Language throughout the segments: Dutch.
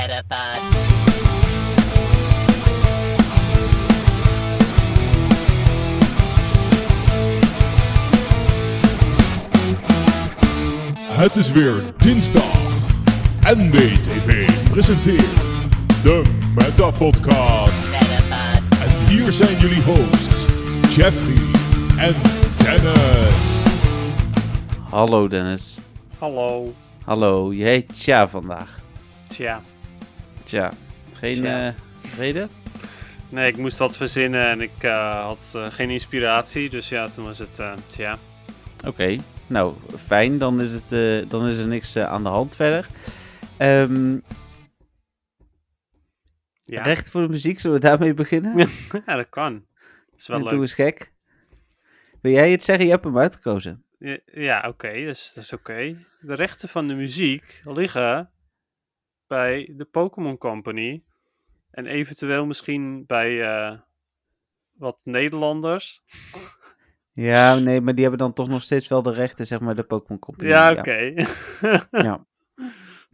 Metapod. Het is weer dinsdag. NBTV presenteert de Meta Podcast. Metapod. En hier zijn jullie hosts, Jeffrey en Dennis. Hallo Dennis. Hallo. Hallo, je heet Tja vandaag. Tja. Tja, geen Tja. eh, reden? Nee, ik moest wat verzinnen en ik eh, had eh, geen inspiratie. Dus ja, toen was het tja. Oké, nou fijn, dan is, het, dan is er niks aan de hand verder. Ehm, Ja, Recht voor de muziek, zullen we daarmee beginnen? ja dat kan. Dat is wel Doe leuk. eens gek. Wil jij het zeggen? Je hebt hem uitgekozen. Ja, ja, oké, dat is, dat is oké. De rechten van de muziek liggen bij de Pokémon Company. En eventueel misschien bij eh, wat Nederlanders. Ja, nee, maar die hebben dan toch nog steeds wel de rechten, zeg maar, de Pokémon Company. Ja, oké. Ja,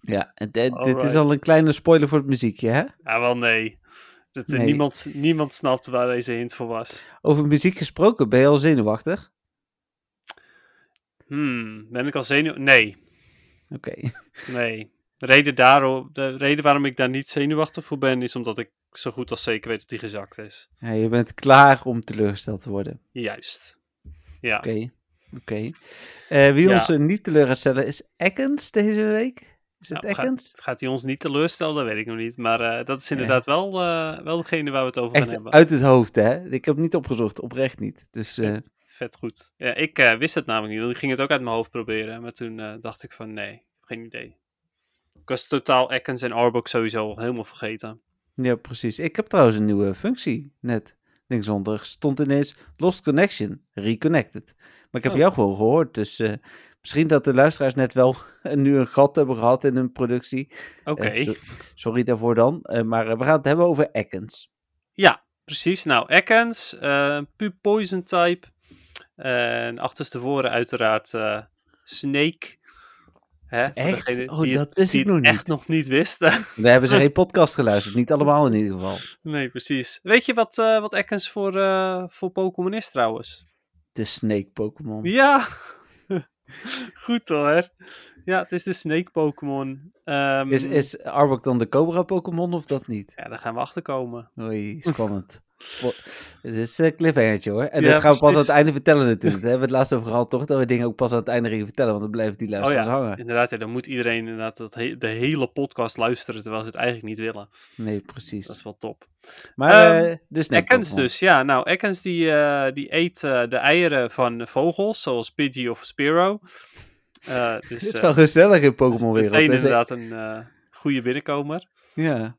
ja. en dit, is al een kleine spoiler voor het muziekje, hè? ja, wel nee. Dat, eh, Nee. Niemand, niemand snapt waar deze hint voor was. Over muziek gesproken, ben je al zenuwachtig? Hmm, ben ik al zenuw... Nee, Oké. Nee. De reden, daarom, de reden waarom ik daar niet zenuwachtig voor ben, is omdat ik zo goed als zeker weet dat die gezakt is. Ja, je bent klaar om teleurgesteld te worden. Juist. Ja. Oké, oké. Eh, wie Ja. ons eh, niet teleur gaat stellen is Ekkens deze week. Is het Nou, Ekkens? Gaat hij ons niet teleurstellen? Dat weet ik nog niet. Maar eh, dat is inderdaad wel, wel degene waar we het over gaan hebben. uit het hoofd, hè? Ik heb het niet opgezocht, oprecht niet. Dus Vet, vet goed. Ja, ik wist het namelijk niet. Ik ging het ook uit mijn hoofd proberen. Maar toen dacht ik van nee, geen idee. Ik was totaal Ekans en Arbok sowieso al helemaal vergeten. ja, precies. Ik heb trouwens een nieuwe functie net. Linksonder stond ineens Lost Connection, Reconnected. Maar ik heb Oh. jou gewoon gehoord, dus eh, misschien dat de luisteraars net wel nu een gat hebben gehad in hun productie. Oké. Eh, so- sorry daarvoor dan. Eh, maar we gaan het hebben over Ekkens. Ja, precies. Nou, eh puur poison type. En achterstevoren uiteraard Snake. Hè, Echt? Oh, dat wist ik nog niet. echt nog niet wisten. We hebben ze geen podcast geluisterd, niet allemaal in ieder geval. nee, precies. Weet je wat, eh wat Ekans voor, eh, voor Pokémon is trouwens? De Snake Pokémon. Ja! Goed hoor. Ja, het is de Snake Pokémon. Ehm, Is, is Arbok dan de Cobra Pokémon of dat niet? Ja, daar gaan we achter komen. Oei, spannend. Het is een cliffhangertje hoor. En Ja, dat gaan we pas aan het einde vertellen natuurlijk. Daar hebben we het laatst over gehad toch? Dat we dingen ook pas aan het einde gingen vertellen. Want dan blijven die Oh luisteraars ja, hangen. inderdaad. Ja, dan moet iedereen inderdaad dat he- de hele podcast luisteren terwijl ze het eigenlijk niet willen. Nee, precies. Dat is wel top. Maar Ekans Pokémon. dus, ja. Nou, Ekans die, eh, die eet eh, de eieren van vogels, zoals Pidgey of Spearow. Eh dus Het is wel gezellig in Pokémon wereld. meteen hè, ze- inderdaad een goede binnenkomer. Ja.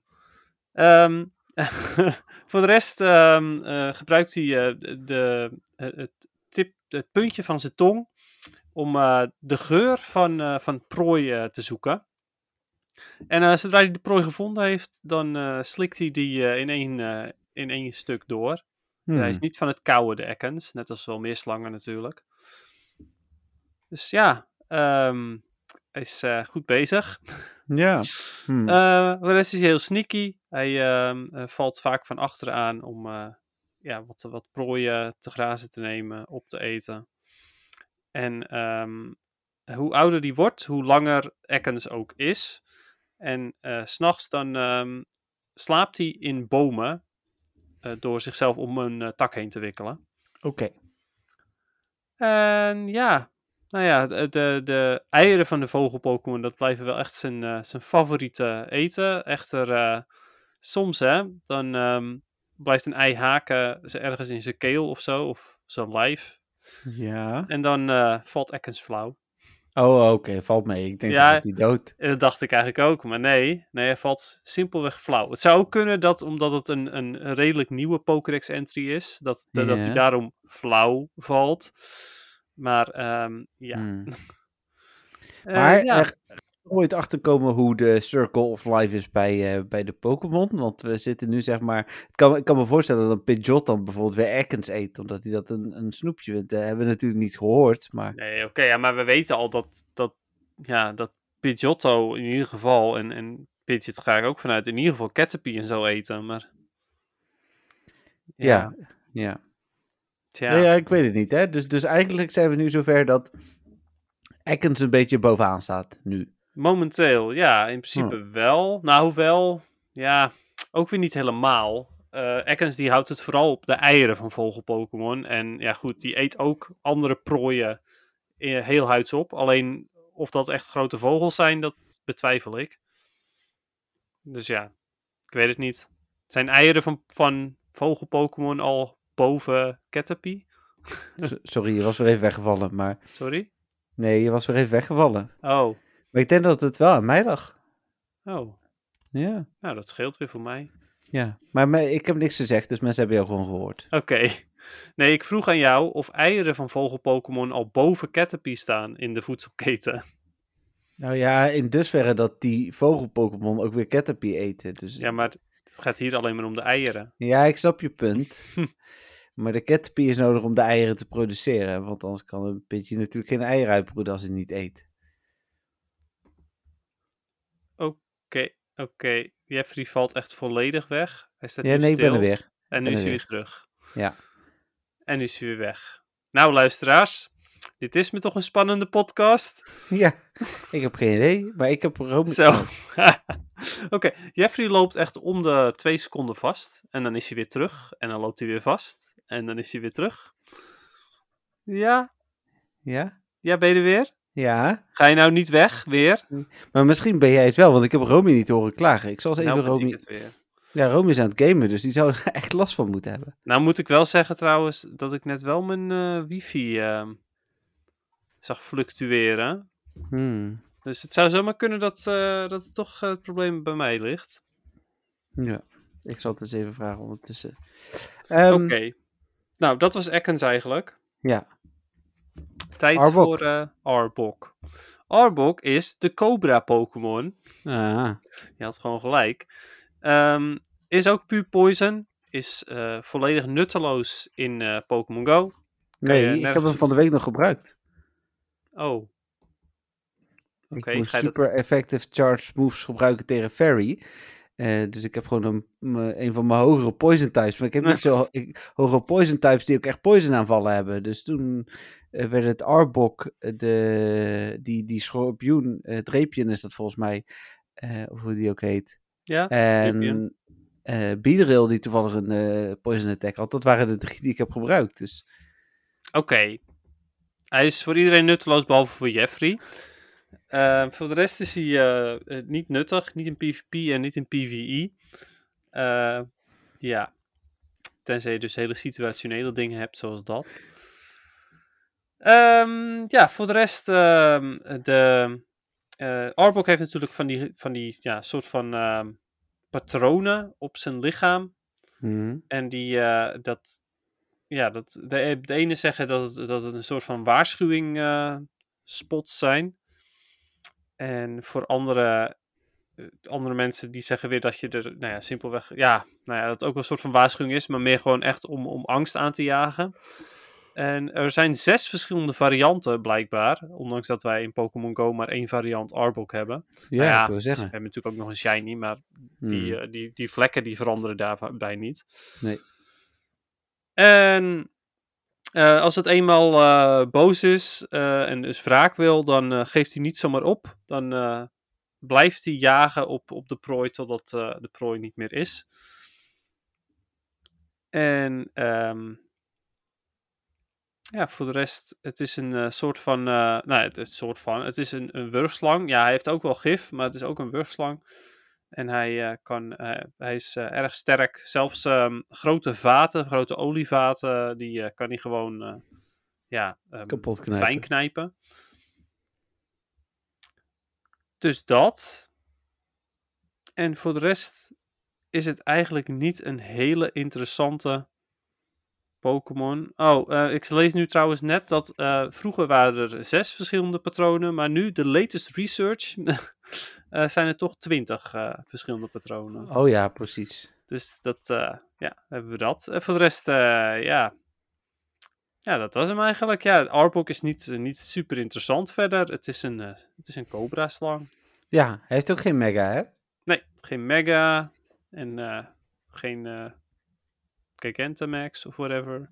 Ehm, voor de rest ehm, eh, gebruikt hij eh, de, het, tip, het puntje van zijn tong om eh, de geur van, van prooi te zoeken. En zodra hij de prooi gevonden heeft, dan slikt hij die in, één, in één stuk door. Hmm. Hij is niet van het koude, de Ekans, net als wel meer slangen natuurlijk. Dus ja, ehm, hij is eh, goed bezig. Ja. Hmm. Eh, de rest is heel sneaky. Hij ehm, eh, valt vaak van achteraan om ja, wat, wat prooien te grazen te nemen, op te eten. En ehm, hoe ouder die wordt, hoe langer Ekans ook is. En s s'nachts dan ehm, slaapt hij in bomen door zichzelf om een tak heen te wikkelen. Oké. En ja, nou ja, de, de, eieren van de vogelpokémon, dat blijven wel echt zijn, eh, zijn favoriete eten. Echter, eh, soms hè, dan ehm, blijft een ei haken ergens in zijn keel of zo, of zijn lijf. Ja. En dan eh, valt Ekans flauw. Oh, oké. Valt mee. Ik denk Ja. dat hij dood. Dat dacht ik eigenlijk ook, maar nee, nee, hij valt simpelweg flauw. Het zou ook kunnen dat, omdat het een, een, redelijk nieuwe Pokédex-entry is, dat, dat, dat hij daarom flauw valt. Maar ehm, ja. Hmm. Eh, Maar ja. er ooit achterkomen hoe de Circle of Life is bij, eh, bij de Pokémon? Want we zitten nu zeg maar... Ik kan, ik kan me voorstellen dat een Pidgeot dan bijvoorbeeld weer Ekans eet, omdat hij dat een, een snoepje vindt. Dat hebben we natuurlijk niet gehoord, maar... Nee, oké, ja, maar we weten al dat, dat, ja, dat Pidgeotto in ieder geval en, en Pidgeot ga ik ook vanuit in ieder geval Caterpie en zo eten, maar... Ja, ja. Tja, Ja, ja, ik weet het niet, hè. Dus, dus eigenlijk zijn we nu zover dat Ekans een beetje bovenaan staat, nu. momenteel, ja, in principe wel. Nou, hoewel, ja, ook weer niet helemaal. Ekans die houdt het vooral op de eieren van vogel-Pokémon. En ja, goed, die eet ook andere prooien eh, heel huids op. Alleen of dat echt grote vogels zijn, dat betwijfel ik. Dus ja, ik weet het niet. Zijn eieren van, van vogel-Pokémon al boven Caterpie? Sorry, je was weer even weggevallen, maar... Sorry? Nee, je was weer even weggevallen. Oh, Maar ik denk dat het wel aan mij lag. oh. Ja, Nou, dat scheelt weer voor mij. ja. Maar me- ik heb niks gezegd, dus mensen hebben jou gewoon gehoord. Oké. Nee, ik vroeg aan jou of eieren van vogel-Pokémon al boven Caterpie staan in de voedselketen. Nou ja, in dusverre dat die vogel-Pokémon ook weer Caterpie eten. Dus Ja, maar het gaat hier alleen maar om de eieren. Ja, ik snap je punt. maar de Caterpie is nodig om de eieren te produceren. Want anders kan een pitje natuurlijk geen eieren uitbroeden als hij niet eet. Oké, oké. Jeffrey valt echt volledig weg. Hij staat Ja, nu nee, ik ben er weer. En nu ben is hij weer terug. Ja. En nu is hij weer weg. Nou, luisteraars. Dit is me toch een spannende podcast. Ja, ik heb geen idee. Maar ik heb Rome... Zo. Oké, Jeffrey loopt echt om de twee seconden vast. En dan is hij weer terug. En dan loopt hij weer vast. En dan is hij weer terug. Ja, Ja? ja, ben je er weer? Ja. Ga je nou niet weg, weer? Maar misschien ben jij het wel, want ik heb Romy niet horen klagen. Ik zal eens even nou Romy... het weer. Ja, Romy is aan het gamen, dus die zou er echt last van moeten hebben. Nou moet ik wel zeggen trouwens dat ik net wel mijn eh, wifi ehm, zag fluctueren. Hmm. Dus het zou zomaar kunnen dat, eh, dat het toch eh, het probleem bij mij ligt. Ja, ik zal het eens even vragen ondertussen. Ehm, Oké. Nou, dat was Ekkens eigenlijk. Ja, Tijd Arbok. voor eh, Arbok. Arbok is de Cobra Pokémon. ah, Je had gewoon gelijk. Ehm, is ook puur poison. Is volledig nutteloos in Pokémon Go. nee, ik heb hem van de week nog gebruikt. Oh. Oké, ik ga dat... super effective charge moves gebruiken tegen Fairy. Eh, dus ik heb gewoon een, van mijn hogere poison types. Maar ik heb niet zo ik, hogere poison types die ook echt poison aanvallen hebben. Dus toen eh, werd het Arbok, eh, de, die, die schorpioen, uh, is dat volgens mij, of hoe die ook heet. Ja? En Beedrill die toevallig een poison attack had. Dat waren de drie die ik heb gebruikt. Dus Oké. Hij is voor iedereen nutteloos, behalve voor Jeffrey. Eh, voor de rest is hij eh, eh, niet nuttig. Niet in PvP en niet in PvE. Eh, ja. Tenzij je dus hele situationele dingen hebt, zoals dat. Ehm, ja, voor de rest... ehm, de, eh Arbok heeft natuurlijk van die, van die ja, soort van ehm, patronen op zijn lichaam. mhm. En die, dat, ja, dat, de, de ene zeggen dat het, dat het een soort van waarschuwing eh, spots zijn. En voor andere, eh, andere mensen die zeggen weer dat je er, nou ja, simpelweg, ja, nou ja, dat ook wel een soort van waarschuwing is, maar meer gewoon echt om, om angst aan te jagen. En er zijn zes verschillende varianten blijkbaar, ondanks dat wij in Pokémon Go maar één variant Arbok hebben. ja, Nou ja, ik wil We zeggen. hebben natuurlijk ook nog een Shiny, maar die, Hmm. eh, die, die vlekken die veranderen daarbij niet. Nee. En eh, als het eenmaal eh, boos is eh, en dus wraak wil, dan geeft hij niet zomaar op. Dan blijft hij jagen op, op de prooi totdat de prooi niet meer is. En ehm, ja, voor de rest, het is een soort van, nou, het is een soort van, het is een, een wurgslang. Ja, hij heeft ook wel gif, maar het is ook een wurgslang. En hij, eh, kan, eh, hij is eh, erg sterk. Zelfs ehm, grote vaten, grote olievaten, die kan hij gewoon ja, ehm, Kapot knijpen. fijn knijpen. Dus dat. En voor de rest is het eigenlijk niet een hele interessante Pokémon. Oh, eh, ik lees nu trouwens net dat eh, vroeger waren er zes verschillende patronen, maar nu de latest research eh, zijn er toch twintig verschillende patronen. Oh ja, precies. Dus dat, ja, hebben we dat. En voor de rest, ja. Ja, dat was hem eigenlijk. Ja, Arbok is niet, niet super interessant verder. Het is een, het is een cobra-slang. Ja, hij heeft ook geen mega, hè? Nee, geen Mega en geen Gigantamax of whatever.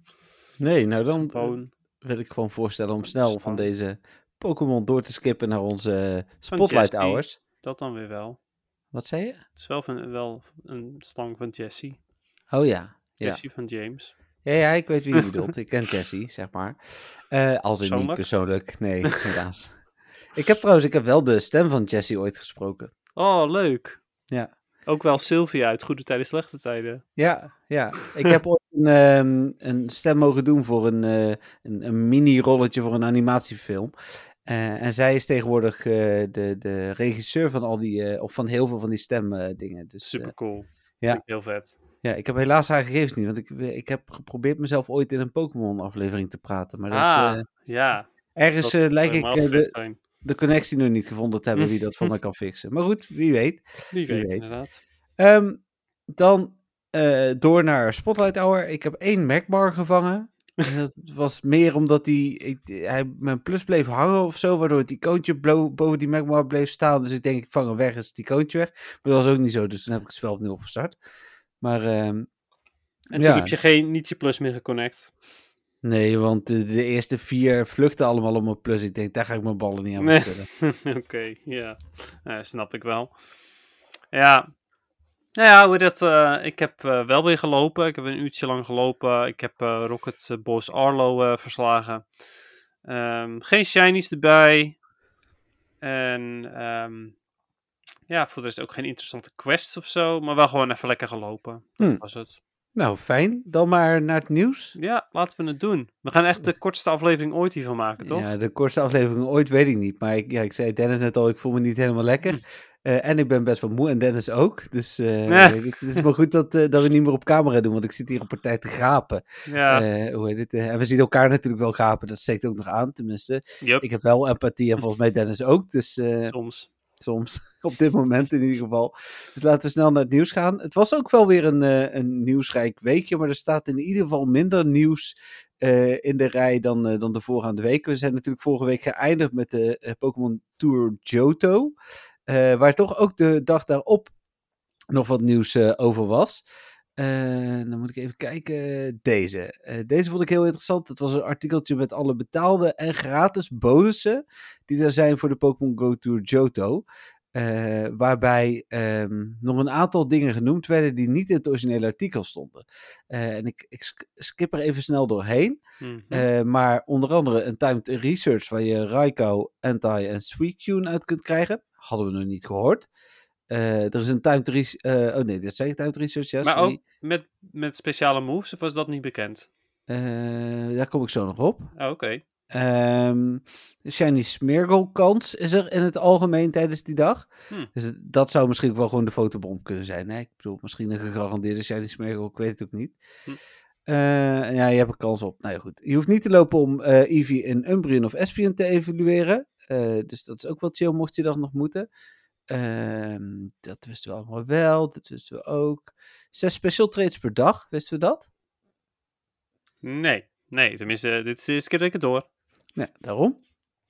Nee, nou dan Gewoon wil ik gewoon voorstellen om snel van deze Pokémon door te skippen naar onze Spotlight Jessie. Hours. dat dan weer wel. Wat zei je? Het is wel, van, wel een slang van Jessie. Oh ja. Ja. Jessie van James. Ja, ja, ik weet wie je bedoelt. Ik ken Jessie, zeg maar. Eh, als in niet Persoonlijk? Nee, helaas. Ik heb trouwens, ik heb wel de stem van Jessie ooit gesproken. Oh, leuk. Ja. Ook wel Sylvia uit Goede Tijden, Slechte Tijden. Ja, ja. Ik heb ooit een, ehm, een stem mogen doen voor een, eh, een, een mini-rolletje voor een animatiefilm. Eh, en zij is tegenwoordig eh, de, de regisseur van al die, of van heel veel van die stemdingen. dus, Super cool. ja. Heel vet. ja, ik heb helaas haar gegevens niet, want ik, ik heb geprobeerd mezelf ooit in een Pokémon-aflevering te praten. Maar dat, ah, ja. ergens dat lijkt ik de. De connectie nog niet gevonden te hebben wie dat van mij kan fixen. Maar goed, wie weet. Wie weet, weet. inderdaad. Ehm, dan eh, door naar Spotlight Hour. Ik heb één Macbar gevangen. En dat was meer omdat hij, ik, hij mijn plus bleef hangen of zo, waardoor het icoontje boven die Macbar bleef staan. Dus ik denk, ik vang hem weg, is het icoontje weg. Maar dat was ook niet zo, dus toen heb ik het spel opnieuw opgestart. Maar ehm, En toen Ja. heb je geen, niet je plus meer geconnect. Nee, want de, de eerste vier vluchten allemaal om mijn plus. Ik denk, daar ga ik mijn ballen niet aan verspillen. Oké, ja. Snap ik wel. Ja. Nou ja, hoe dat, eh, ik heb eh, wel weer gelopen. Ik heb een uurtje lang gelopen. Ik heb eh, Rocket Boss Arlo verslagen. Ehm, geen shinies erbij. En ehm, ja, voor de rest ook geen interessante quests of zo. Maar wel gewoon even lekker gelopen. Dat Hm. was het. Nou, fijn. Dan maar naar het nieuws. Ja, laten we het doen. We gaan echt de kortste aflevering ooit hiervan maken, toch? Ja, de kortste aflevering ooit weet ik niet. Maar ik, ja, ik zei Dennis net al, ik voel me niet helemaal lekker. Eh, en ik ben best wel moe en Dennis ook. Dus eh, Ja. het is maar goed dat, eh, dat we niet meer op camera doen, want ik zit hier een partij te gapen. Ja, hoe heet het? en we zien elkaar natuurlijk wel gapen, dat steekt ook nog aan, tenminste. Ik heb wel empathie en volgens mij Dennis ook, dus soms. Soms. Op dit moment in ieder geval. Dus laten we snel naar het nieuws gaan. Het was ook wel weer een, eh, een nieuwsrijk weekje, maar er staat in ieder geval minder nieuws eh, in de rij dan, eh, dan de voorgaande week. We zijn natuurlijk vorige week geëindigd met de Pokémon Tour Johto. waar toch ook de dag daarop nog wat nieuws over was. Eh, dan moet ik even kijken. Deze. Eh, deze vond ik heel interessant. Het was een artikeltje met alle betaalde en gratis bonussen die er zijn voor de Pokémon Go Tour Johto. Eh, waarbij ehm, nog een aantal dingen genoemd werden die niet in het originele artikel stonden. En ik, ik sk- skip er even snel doorheen. Mhm. Maar onder andere een timed research waar je Raikou, Entei en Suicune uit kunt krijgen. Hadden we nog niet gehoord. Eh, er is een timed research. oh nee, dat zei ik timed research. Ja, maar sorry. ook met, met speciale moves, of was dat niet bekend? Eh, daar kom ik zo nog op. Oh, Oké. Ehm, de Shiny Smeargle kans is er in het algemeen tijdens die dag. Hm. Dus dat zou misschien ook wel gewoon de fotobom kunnen zijn. Hè? Ik bedoel, misschien een gegarandeerde Shiny Smeargle, ik weet het ook niet. Hm. Eh, ja, je hebt er kans op. Nou ja, goed. Je hoeft niet te lopen om Eevee in Umbreon of Espion te evalueren. Dus dat is ook wel chill, mocht je dat nog moeten. Ehm, dat wisten we allemaal wel. Dat wisten we ook. Zes special trades per dag, wisten we dat? Nee, nee, tenminste, dit is de eerste keer dat ik het hoor. Ja, daarom.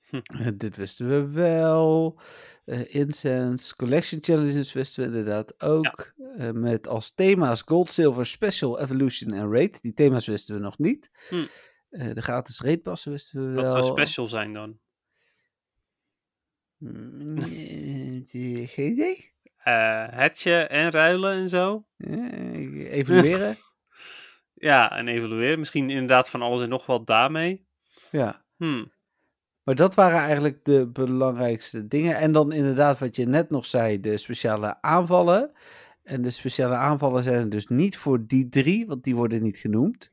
Hm. Eh, dit wisten we wel. Eh, Incense, Collection Challenges wisten we inderdaad ook. Eh, met als thema's Gold, Silver, Special, Evolution en Raid. Die thema's wisten we nog niet. Hm. Eh, de gratis raidpassen wisten we Wat wel. zou special zijn dan? Eh, Geen idee. Hetje en ruilen en zo? Eh, evalueren. Ja, en evalueren. Misschien inderdaad van alles en nog wat daarmee. ja. Hm. Maar dat waren eigenlijk de belangrijkste dingen. En dan inderdaad wat je net nog zei, de speciale aanvallen. En de speciale aanvallen zijn er dus niet voor die drie, want die worden niet genoemd.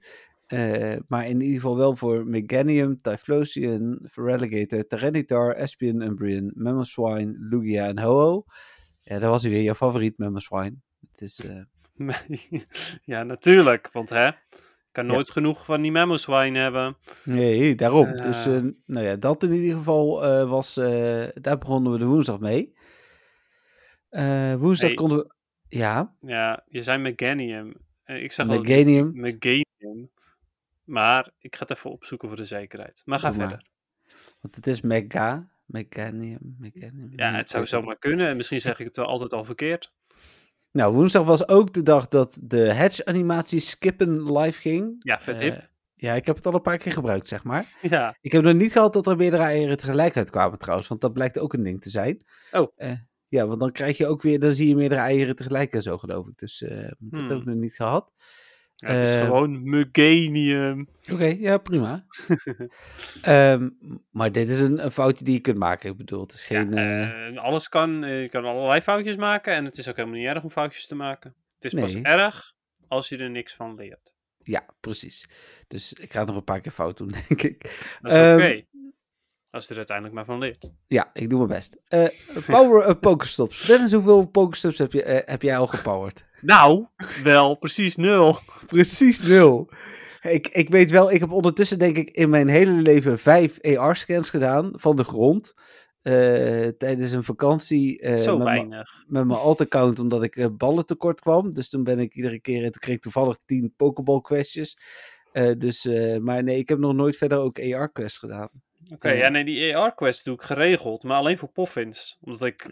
Eh, maar in ieder geval wel voor Meganium, Typhlosion, Feraligatr, Tyranitar, Espion, Umbreon, Mamoswine, Lugia en Ho-Oh. Ja, dat was hij weer, je favoriet Mamoswine. Het is, eh, ja, natuurlijk. Want hè, ik kan Ja. nooit genoeg van die Mamoswine hebben. nee, daarom. dus Eh. eh, nou ja, dat in ieder geval was, daar begonnen we de woensdag mee. Woensdag Hey. konden we, ja, Ja, je zei Meganium. Ik al Meganium. Meganium. Maar ik ga het even opzoeken voor de zekerheid. Maar ga Doe maar. verder. Want het is Mega. Meganium. Ja, het zou zomaar kunnen. En misschien zeg ik het wel altijd al verkeerd. Nou, woensdag was ook de dag dat de Hedge-animatie Skippen live ging. Ja, vet Eh, hip. ja, ik heb het al een paar keer gebruikt, zeg maar. ja. Ik heb nog niet gehad dat er meerdere eieren tegelijk uitkwamen trouwens, want dat blijkt ook een ding te zijn. Oh. Eh, ja, want dan krijg je ook weer, dan zie je meerdere eieren tegelijk en zo, geloof ik. Dus eh, dat Hmm. heb ik nog niet gehad. Ja, het is Eh, gewoon Meganium. Oké, ja, prima. Ehm, maar dit is een, een foutje die je kunt maken. Ik bedoel, het is geen... Ja, eh, eh, alles kan, eh, je kan allerlei foutjes maken en het is ook helemaal niet erg om foutjes te maken. Het is pas erg als je er niks van leert. ja, precies. Dus ik ga het nog een paar keer fout doen, denk ik. Dat is Ehm, oké. Als je er uiteindelijk maar van leert. Ja, ik doe mijn best. Power up Pokestops. Dennis, hoeveel Pokestops heb, je, heb jij al gepowerd? Nou, wel precies nul. Precies nul. Ik, ik weet wel, ik heb ondertussen denk ik in mijn hele leven vijf AR-scans gedaan van de grond. eh, tijdens een vakantie eh, Zo met, weinig. met mijn alt-account omdat ik eh, ballen tekort kwam. Dus toen ben ik iedere keer, toen kreeg ik toevallig 10 Pokeball questjes. Eh, dus, maar nee, ik heb nog nooit verder ook AR-quests gedaan. Oké, ja, nee, die AR-quest doe ik geregeld, maar alleen voor poffins. Omdat ik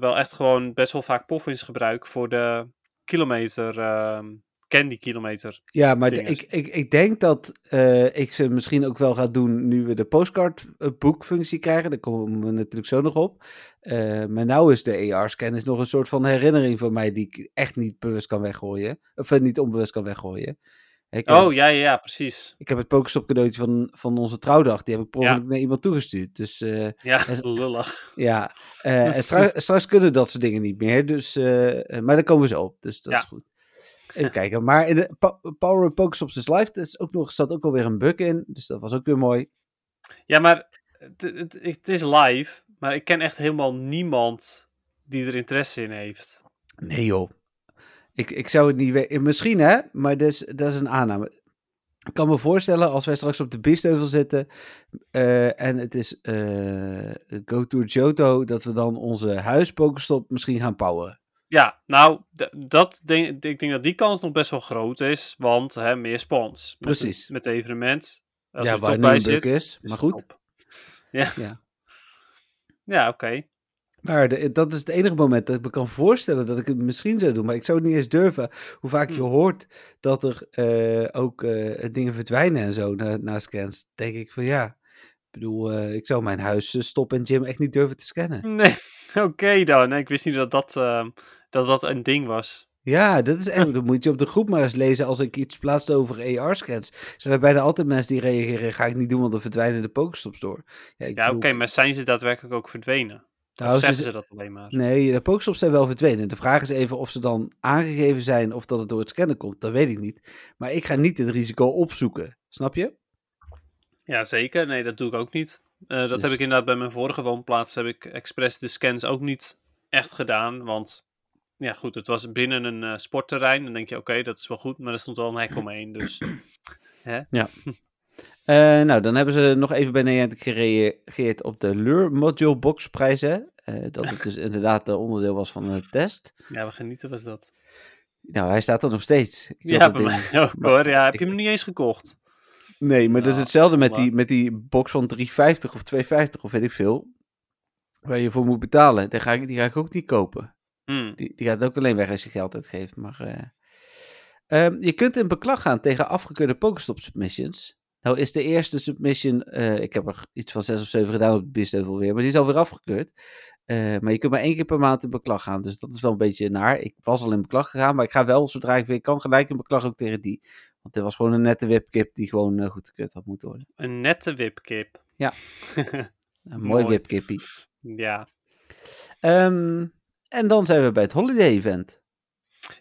wel echt gewoon best wel vaak poffins gebruik voor de kilometer, ehm, candy kilometer. Ja, maar ik, ik, ik denk dat eh, ik ze misschien ook wel ga doen nu we de postcard eh, boekfunctie krijgen. Daar komen we natuurlijk zo nog op. Eh, maar nou is de AR-scan is nog een soort van herinnering van mij die ik echt niet bewust kan weggooien. Of niet onbewust kan weggooien. Ik Oh, ja, ja, ja, precies. ik heb het Pokestop cadeautje van, van onze trouwdag. Die heb ik per Ja. naar iemand toegestuurd. Dus eh, Ja, is- lullig. ja, eh, en straks, straks kunnen dat soort dingen niet meer. Dus, eh, maar daar komen we zo op. Dus dat Ja. is goed. Even kijken. Maar in de Power Up Pokestops is live. Er is ook nog, zat ook alweer een bug in. Dus dat was ook weer mooi. Ja, maar het, het, het is live, maar ik ken echt helemaal niemand die er interesse in heeft. Nee joh. Ik, ik zou het niet weten. Misschien hè, maar dat is, dat is een aanname. Ik kan me voorstellen als wij straks op de Beastheuvel zitten eh, en het is eh Go to Johto, dat we dan onze huispokestop misschien gaan poweren. Ja, nou, dat denk, ik denk dat die kans nog best wel groot is, want hè, meer spons. Precies. Met het evenement. Als ja, waar nu bij zit. is. is Maar goed. top. Ja, Ja. ja oké. Maar de- dat is het enige moment dat ik me kan voorstellen dat ik het misschien zou doen. Maar ik zou het niet eens durven. Hoe vaak je Hm. hoort dat er eh, ook eh, dingen verdwijnen en zo na, na scans. Denk ik van ja. Ik bedoel, eh, ik zou mijn huis, eh, stop en gym echt niet durven te scannen. Nee, oké dan. Ik wist niet dat dat, ehm, dat dat een ding was. Ja, dat is echt. Dan moet je op de groep maar eens lezen als ik iets plaats over AR-scans. Zijn er bijna altijd mensen die reageren. Ga ik niet doen, want dan verdwijnen de Pokestops door. Ja, Ja, oké, maar zijn ze daadwerkelijk ook verdwenen? Nou, ze zeggen ze dat alleen maar? Nee, de Pokestops zijn wel verdwenen. De vraag is even of ze dan aangegeven zijn of dat het door het scannen komt. Dat weet ik niet. Maar ik ga niet het risico opzoeken. Snap je? Ja, zeker. Nee, dat doe ik ook niet. Eh, dat Dus- heb ik inderdaad bij mijn vorige woonplaats. Heb ik expres de scans ook niet echt gedaan. Want ja, goed, het was binnen een eh, sportterrein. Dan denk je, oké, dat is wel goed. Maar er stond wel een hek omheen. Dus Eh, nou, dan hebben ze nog even bij Niantic gereageerd op de Lure Module Box prijzen. Eh, dat het dus inderdaad eh, onderdeel was van de test. ja, we genieten was dat. Nou, hij staat er nog steeds. Ja, dat bij ding- mij ook hoor. Ja, heb je hem niet eens gekocht? Nee, maar dat is hetzelfde met die, met die box van 3,50 of 2,50 of weet ik veel. Waar je voor moet betalen. Die ga ik, die ga ik ook niet kopen. Hmm. Die, die gaat ook alleen weg als je geld uitgeeft. Maar, eh, ehm, je kunt in beklag gaan tegen afgekeurde Pokestop submissions. Nou is de eerste submission, eh, ik heb er iets van zes of zeven gedaan op de Beastheuvel weer, maar die is alweer afgekeurd. Eh, maar je kunt maar één keer per maand in beklag gaan, dus dat is wel een beetje naar. Ik was al in beklag gegaan, maar ik ga wel, zodra ik weer kan, gelijk in beklag ook tegen die. Want dit was gewoon een nette wipkip die gewoon uh, goedgekeurd had moeten worden. Een nette wipkip. Ja. Een mooi, Mooi. wipkippie. Ja. Ehm, en dan zijn we bij het holiday event.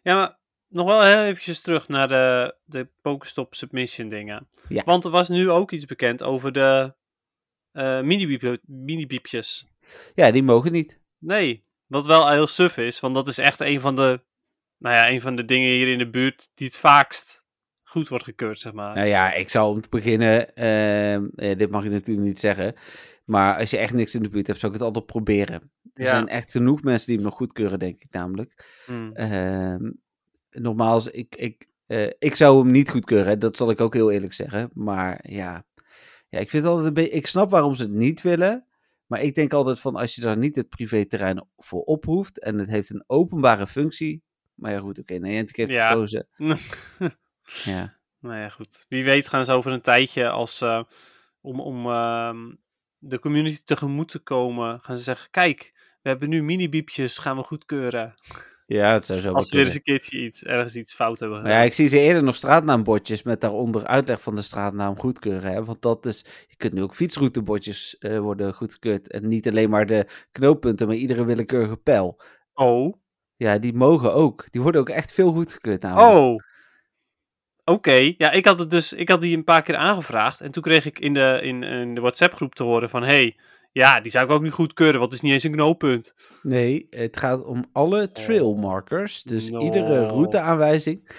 Ja, maar nog wel heel eventjes terug naar de, de Pokestop submission dingen. Ja. Want er was nu ook iets bekend over de mini-biep- mini-biepjes. Ja, die mogen niet. Nee, wat wel heel suf is, want dat is echt een van de, nou ja, een van de dingen hier in de buurt die het vaakst goed wordt gekeurd, zeg maar. Nou ja, ik zou om te beginnen, ehm, eh, dit mag ik natuurlijk niet zeggen, maar als je echt niks in de buurt hebt, zou ik het altijd proberen. Er Ja. zijn echt genoeg mensen die hem nog goedkeuren, denk ik namelijk. Hmm. Ehm nogmaals, ik, ik, eh, ik zou hem niet goedkeuren, dat zal ik ook heel eerlijk zeggen. Maar ja, ja ik vind altijd een beetje, ik snap waarom ze het niet willen. Maar ik denk altijd van, als je daar niet het privéterrein voor ophoeft en het heeft een openbare functie, Maar ja, goed, oké. Niantic heeft Ja. gekozen. Ja. Nou ja, goed. Wie weet gaan ze over een tijdje als eh, om, om ehm, de community tegemoet te komen, gaan ze zeggen: kijk, we hebben nu mini-biepjes, gaan we goedkeuren. Ja, het zou zo Als ze weer eens een keertje iets, ergens iets fout hebben gedaan. ja, ik zie ze eerder nog straatnaambordjes met daaronder uitleg van de straatnaam goedkeuren. Hè? Want dat is, je kunt nu ook fietsroutebordjes eh, worden goedgekeurd. En niet alleen maar de knooppunten, maar iedere willekeurige pijl. Oh, Ja, die mogen ook. Die worden ook echt veel goedgekeurd namelijk. oh. Oké, ja, ik had het dus, ik had die een paar keer aangevraagd. En toen kreeg ik in de, in, in de WhatsApp-groep te horen van: hey, ja, die zou ik ook niet goedkeuren, want het is niet eens een knooppunt. Nee, het gaat om alle trail markers. Dus No. iedere routeaanwijzing.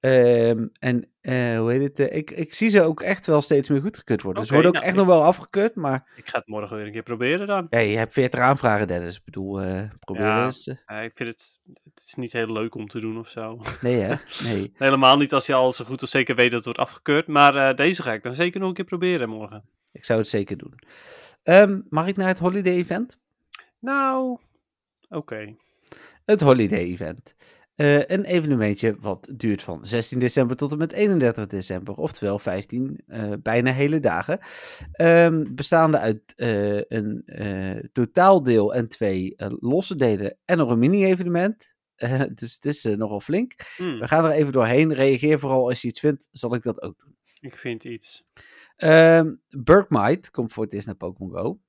Ehm, en eh, hoe heet het? eh, ik, ik zie ze ook echt wel steeds meer goedgekeurd worden. Oké, ze worden ook nou, echt nog wel afgekeurd, maar Ik ga het morgen weer een keer proberen dan. ja, je hebt 40 aanvragen, Dennis. Ik bedoel, eh probeer Ja. eens. ik vind het, het is niet heel leuk om te doen of zo. Nee, hè? Nee. Helemaal niet als je al zo goed als zeker weet dat het wordt afgekeurd. Maar deze ga ik dan zeker nog een keer proberen morgen. Ik zou het zeker doen. Ehm, mag ik naar het holiday event? Nou, oké. Het holiday event. Eh, een evenementje wat duurt van 16 december tot en met 31 december, oftewel 15 eh, bijna hele dagen. Ehm, bestaande uit eh, een totaaldeel en twee losse delen en nog een mini-evenement. Dus het is nogal flink. Hm, We gaan er even doorheen. Reageer vooral als je iets vindt, zal ik dat ook doen. Ik vind iets. Ehm Burkmite komt voor het eerst naar Pokémon Go.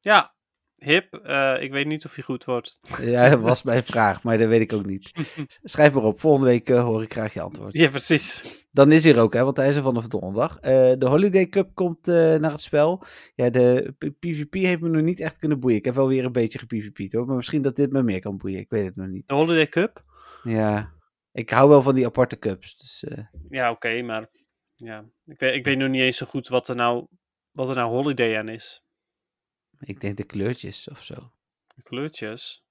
Ja, hip. eh, ik weet niet of hij goed wordt. Ja, dat was mijn vraag, maar dat weet ik ook niet. Schrijf maar op. Volgende week eh, hoor ik graag je antwoord. Ja, precies. Dan is hij er ook, hè, want hij is er vanaf donderdag. Eh, de Holiday Cup komt naar het spel. Ja, de PvP heeft me nog niet echt kunnen boeien. Ik heb wel weer een beetje gepvp'd hoor, maar misschien dat dit me meer kan boeien. Ik weet het nog niet. De Holiday Cup? Ja, ik hou wel van die aparte cups. Dus Ja, oké, maar ja, ik weet, ik weet nog niet eens zo goed wat er nou, wat er nou Holiday aan is. ik denk de kleurtjes of zo. De kleurtjes.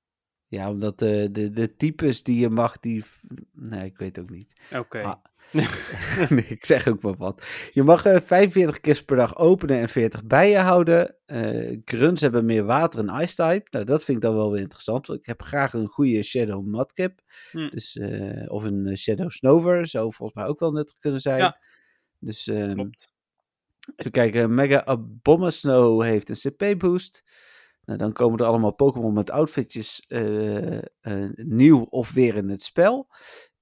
Ja, omdat de, de, de types die je mag, die... Nee, ik weet ook niet. Oké. Ah. nee, ik zeg ook maar wat. Je mag eh, 45 kist per dag openen en 40 bij je houden. Eh grunts hebben meer water en ice type. Nou, dat vind ik dan wel weer interessant. Want ik heb graag een goede Shadow Mudkip. Hm. Dus, eh, of een eh, Shadow Snover. Zou volgens mij ook wel nuttig kunnen zijn. Ja. Dus ehm, Klopt. even kijken. Mega Abomasnow heeft een CP boost. Nou, dan komen er allemaal Pokémon met outfitjes eh, eh, nieuw of weer in het spel.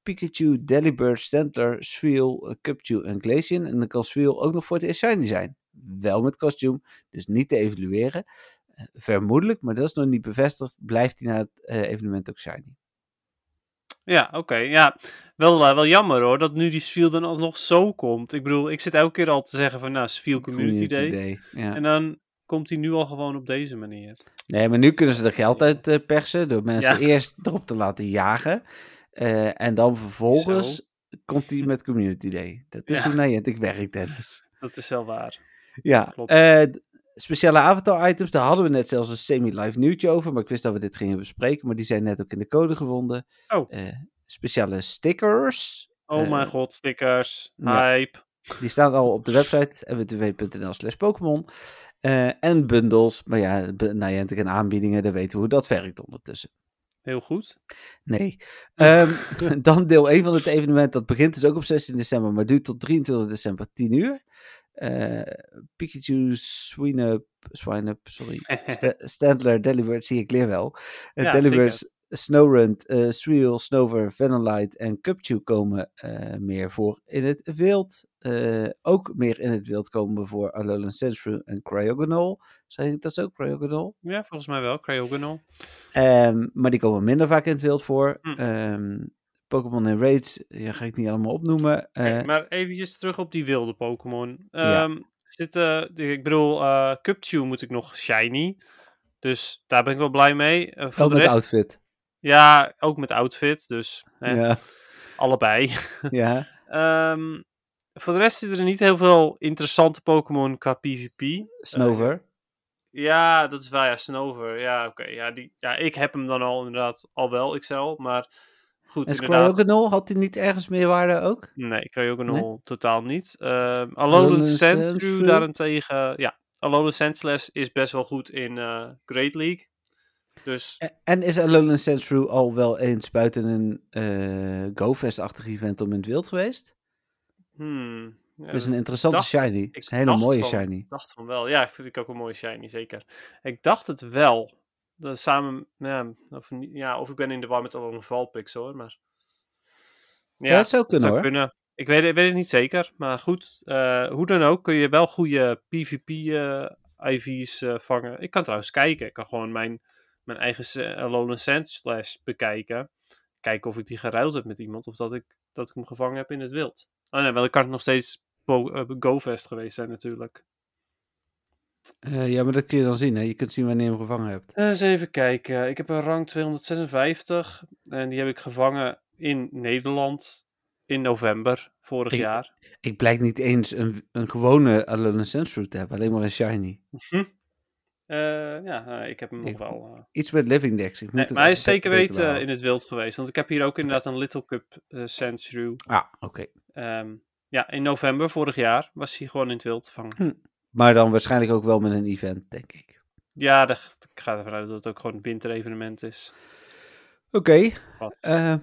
Pikachu, Delibird, Stantler, Sweel, Cupchew en Glaceon. En dan kan Sweel ook nog voor het eerst shiny zijn. Wel met kostuum, dus niet te evalueren. Eh, vermoedelijk, maar dat is nog niet bevestigd, blijft hij na het evenement ook shiny. Ja, oké. Ja, wel, eh, wel jammer hoor, dat nu die Sviel dan alsnog zo komt. Ik bedoel, ik zit elke keer al te zeggen van, nou, Sviel Community, Day. Ja. En dan komt hij nu al gewoon op deze manier. Nee, maar nu kunnen ze er geld uit eh, persen door mensen Ja. eerst erop te laten jagen. Eh, en dan vervolgens komt hij met Community Day. Dat is Ja. hoe Niantic werkt, Dennis. Dat is wel waar. Ja, Klopt. Speciale avatar items, daar hadden we net zelfs een semi-live nieuwtje over, maar ik wist dat we dit gingen bespreken, maar die zijn net ook in de code gevonden. Oh. Eh, speciale stickers, Oh Eh, mijn god, stickers, ja. hype. die staan al op de website, www.nl slash Pokémon. Eh, en bundles, maar ja, Niantic en aanbiedingen, daar weten we hoe dat werkt ondertussen. Heel goed. Nee. Ehm, dan deel 1 van het evenement. Dat begint dus ook op 16 december, maar duurt tot 23 december 10 uur. Eh, Pikachu, Swineup, Swineup, sorry. Sta- Stantler, Delibird, zie ik leer wel. Uh, Ja, Delibird, Snowrunt, eh Sweel, Snover, Vanillite en Cupchew komen meer voor in het wild. Ook meer in het wild komen voor Alolan Sandshrew en Cryogonal. Ik dat zo, Cryogonal? Ja, volgens mij wel. Cryogonal. Ehm, maar die komen minder vaak in het wild voor. Hm. Ehm, Pokémon en Raids, ja, ga ik niet allemaal opnoemen. Eh, maar eventjes terug op die wilde Pokémon. Ja. Ehm zitten, de- ik bedoel, eh Cupchew moet ik nog shiny. Dus daar ben ik wel blij mee. Eh, voor ook de met rest, outfit. Ja, ook met outfit. Dus hè, Ja, allebei. ja. Ehm, voor de rest zitten er niet heel veel interessante Pokémon qua PvP. Snover. Ja, dat is waar. Ja, Snover. Ja, oké. Ja, die- ja, ik heb hem dan al inderdaad al wel, Excel. Maar goed, en inderdaad. Cryogonal, had hij niet ergens meer waarde ook? Nee, Cryogonal Nee? totaal niet. Ehm Alolan Sandshrew daarentegen... Ja, Alolan Sandslash is best wel goed in eh, Great League. Dus En- En is Alolan Sandshrew al wel eens buiten een eh GoFest-achtig event om in het wild geweest? hmm, ja, Het is een interessante dacht- shiny. Het ik is een hele mooie van- shiny. Ik dacht van wel. Ja, vind ik ook een mooie shiny, zeker. Ik dacht het wel. De, samen, ja of, ja, of ik ben in de war met al een Valpix hoor, maar... Ja, het zou kunnen zou hoor. kunnen. Ik weet, ik weet het niet zeker, maar goed. eh, hoe dan ook kun je wel goede PvP-IV's eh, vangen. Ik kan trouwens kijken. Ik kan gewoon mijn, mijn eigen Alolan Sand Slash bekijken. Kijken of ik die geruild heb met iemand. Of dat ik, dat ik hem gevangen heb in het wild. Oh nee, wel ik kan het nog steeds eh, GoFest geweest zijn natuurlijk. Eh, ja, maar dat kun je dan zien. Hè? Je kunt zien wanneer je hem gevangen hebt. Eh, eens even kijken. Ik heb een rang 256. En die heb ik gevangen in Nederland. In november vorig Ik- jaar. Ik blijk niet eens een, een gewone Alolan Sandshrew te hebben. Alleen maar een shiny. Hm. Eh, ja, eh, ik heb hem nog wel. Iets met Living Dex. Ik moet Nee, het maar hij is zeker weten in het wild geweest. Want ik heb hier ook inderdaad een Little Cup Sandshrew. Ah, oké. Ehm, ja, in november vorig jaar was hij gewoon in het wild te vangen. Maar dan waarschijnlijk ook wel met een event, denk ik. Ja, daar- ik ga ervan uit dat het ook gewoon een winterevenement is. Oké. Eh,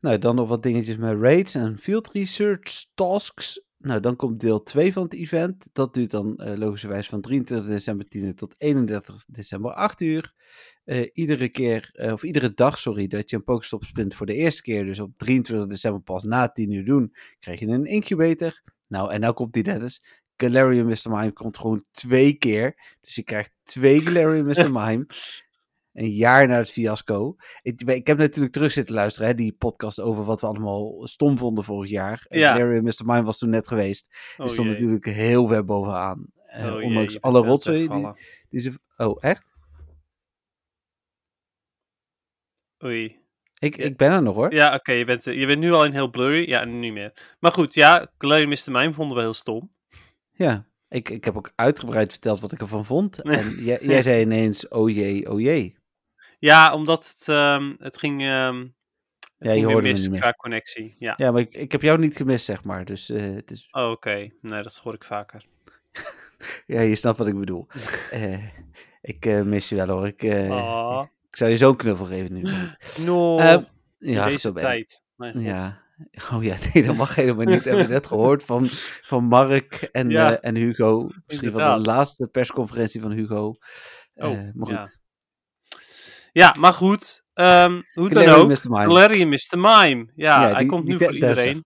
nou, dan nog wat dingetjes met raids en field research tasks. Nou, dan komt deel 2 van het event. Dat duurt dan eh, logischerwijs van 23 december 10 uur tot 31 december 8 uur. Eh, iedere keer, of iedere dag, sorry, dat je een Pokestop spint voor de eerste keer, dus op 23 december pas na 10 uur doen, krijg je een incubator. Nou, en nou komt die Dennis. Galarian Mr. Mime komt gewoon twee keer. Dus je krijgt twee Galarian Mr. Mime. Een jaar na het fiasco. Ik, ik heb natuurlijk terug zitten luisteren, hè, die podcast over wat we allemaal stom vonden vorig jaar. En Ja. Galarian Mr. Mime was toen net geweest. Oh, Die stond jee. natuurlijk heel ver bovenaan. Oh, jee, ondanks alle rotzooi die, weggevallen. die ze... Oh, echt? Oei. Ik, ik ben er nog hoor. Ja, oké, je, bent, je bent nu al in heel blurry. Ja, nu niet meer. Maar goed, ja, Clay Mr. Mime vonden we heel stom. Ja. Ik, ik heb ook uitgebreid verteld wat ik ervan vond. En jij, jij zei ineens, oh jee, oh jee. Ja, omdat het, ehm, het ging, ehm het Ja, je hoorde me mis meer. qua connectie. Ja. Ja, maar ik, ik heb jou niet gemist, zeg maar. Dus eh, het is... Oh, oké. Nee, dat hoor ik vaker. Ja, je snapt wat ik bedoel. Eh, ik eh, mis je wel hoor. Ik, Oh, ik zou je zo'n knuffel geven nu. no. Ehm, ja, deze zo tijd. Ja. Oh ja, nee, dat mag helemaal niet. Hebben we net gehoord van, van Mark en, Ja, eh, en Hugo. Misschien van de laatste persconferentie van Hugo. Eh, Oh, maar ja. goed. Ja, maar goed. ehm, hoe dan ook. Mr. Mime. Galarian Mr. Mime. Ja, Ja, hij komt nu voor iedereen.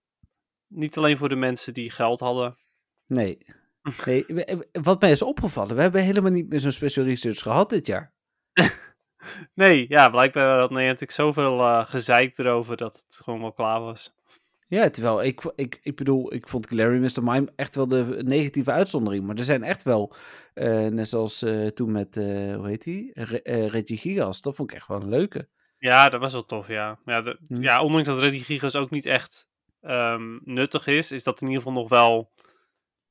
Niet alleen voor de mensen die geld hadden. Nee. nee. Wat mij is opgevallen, we hebben helemaal niet meer zo'n special research gehad dit jaar. Nee, ja, blijkbaar had Niantic zoveel eh gezeik erover dat het gewoon wel klaar was. Ja, terwijl ik, ik, ik bedoel, ik vond Larry Mr. Mime echt wel de negatieve uitzondering. Maar er zijn echt wel, eh, net zoals eh, toen met, eh, hoe heet eh, Reggie Gigas. Dat vond ik echt wel een leuke. Ja, dat was wel tof, ja. Ja, de- Hm. ja ondanks dat Reddy Gigas ook niet echt ehm, nuttig is, is dat in ieder geval nog wel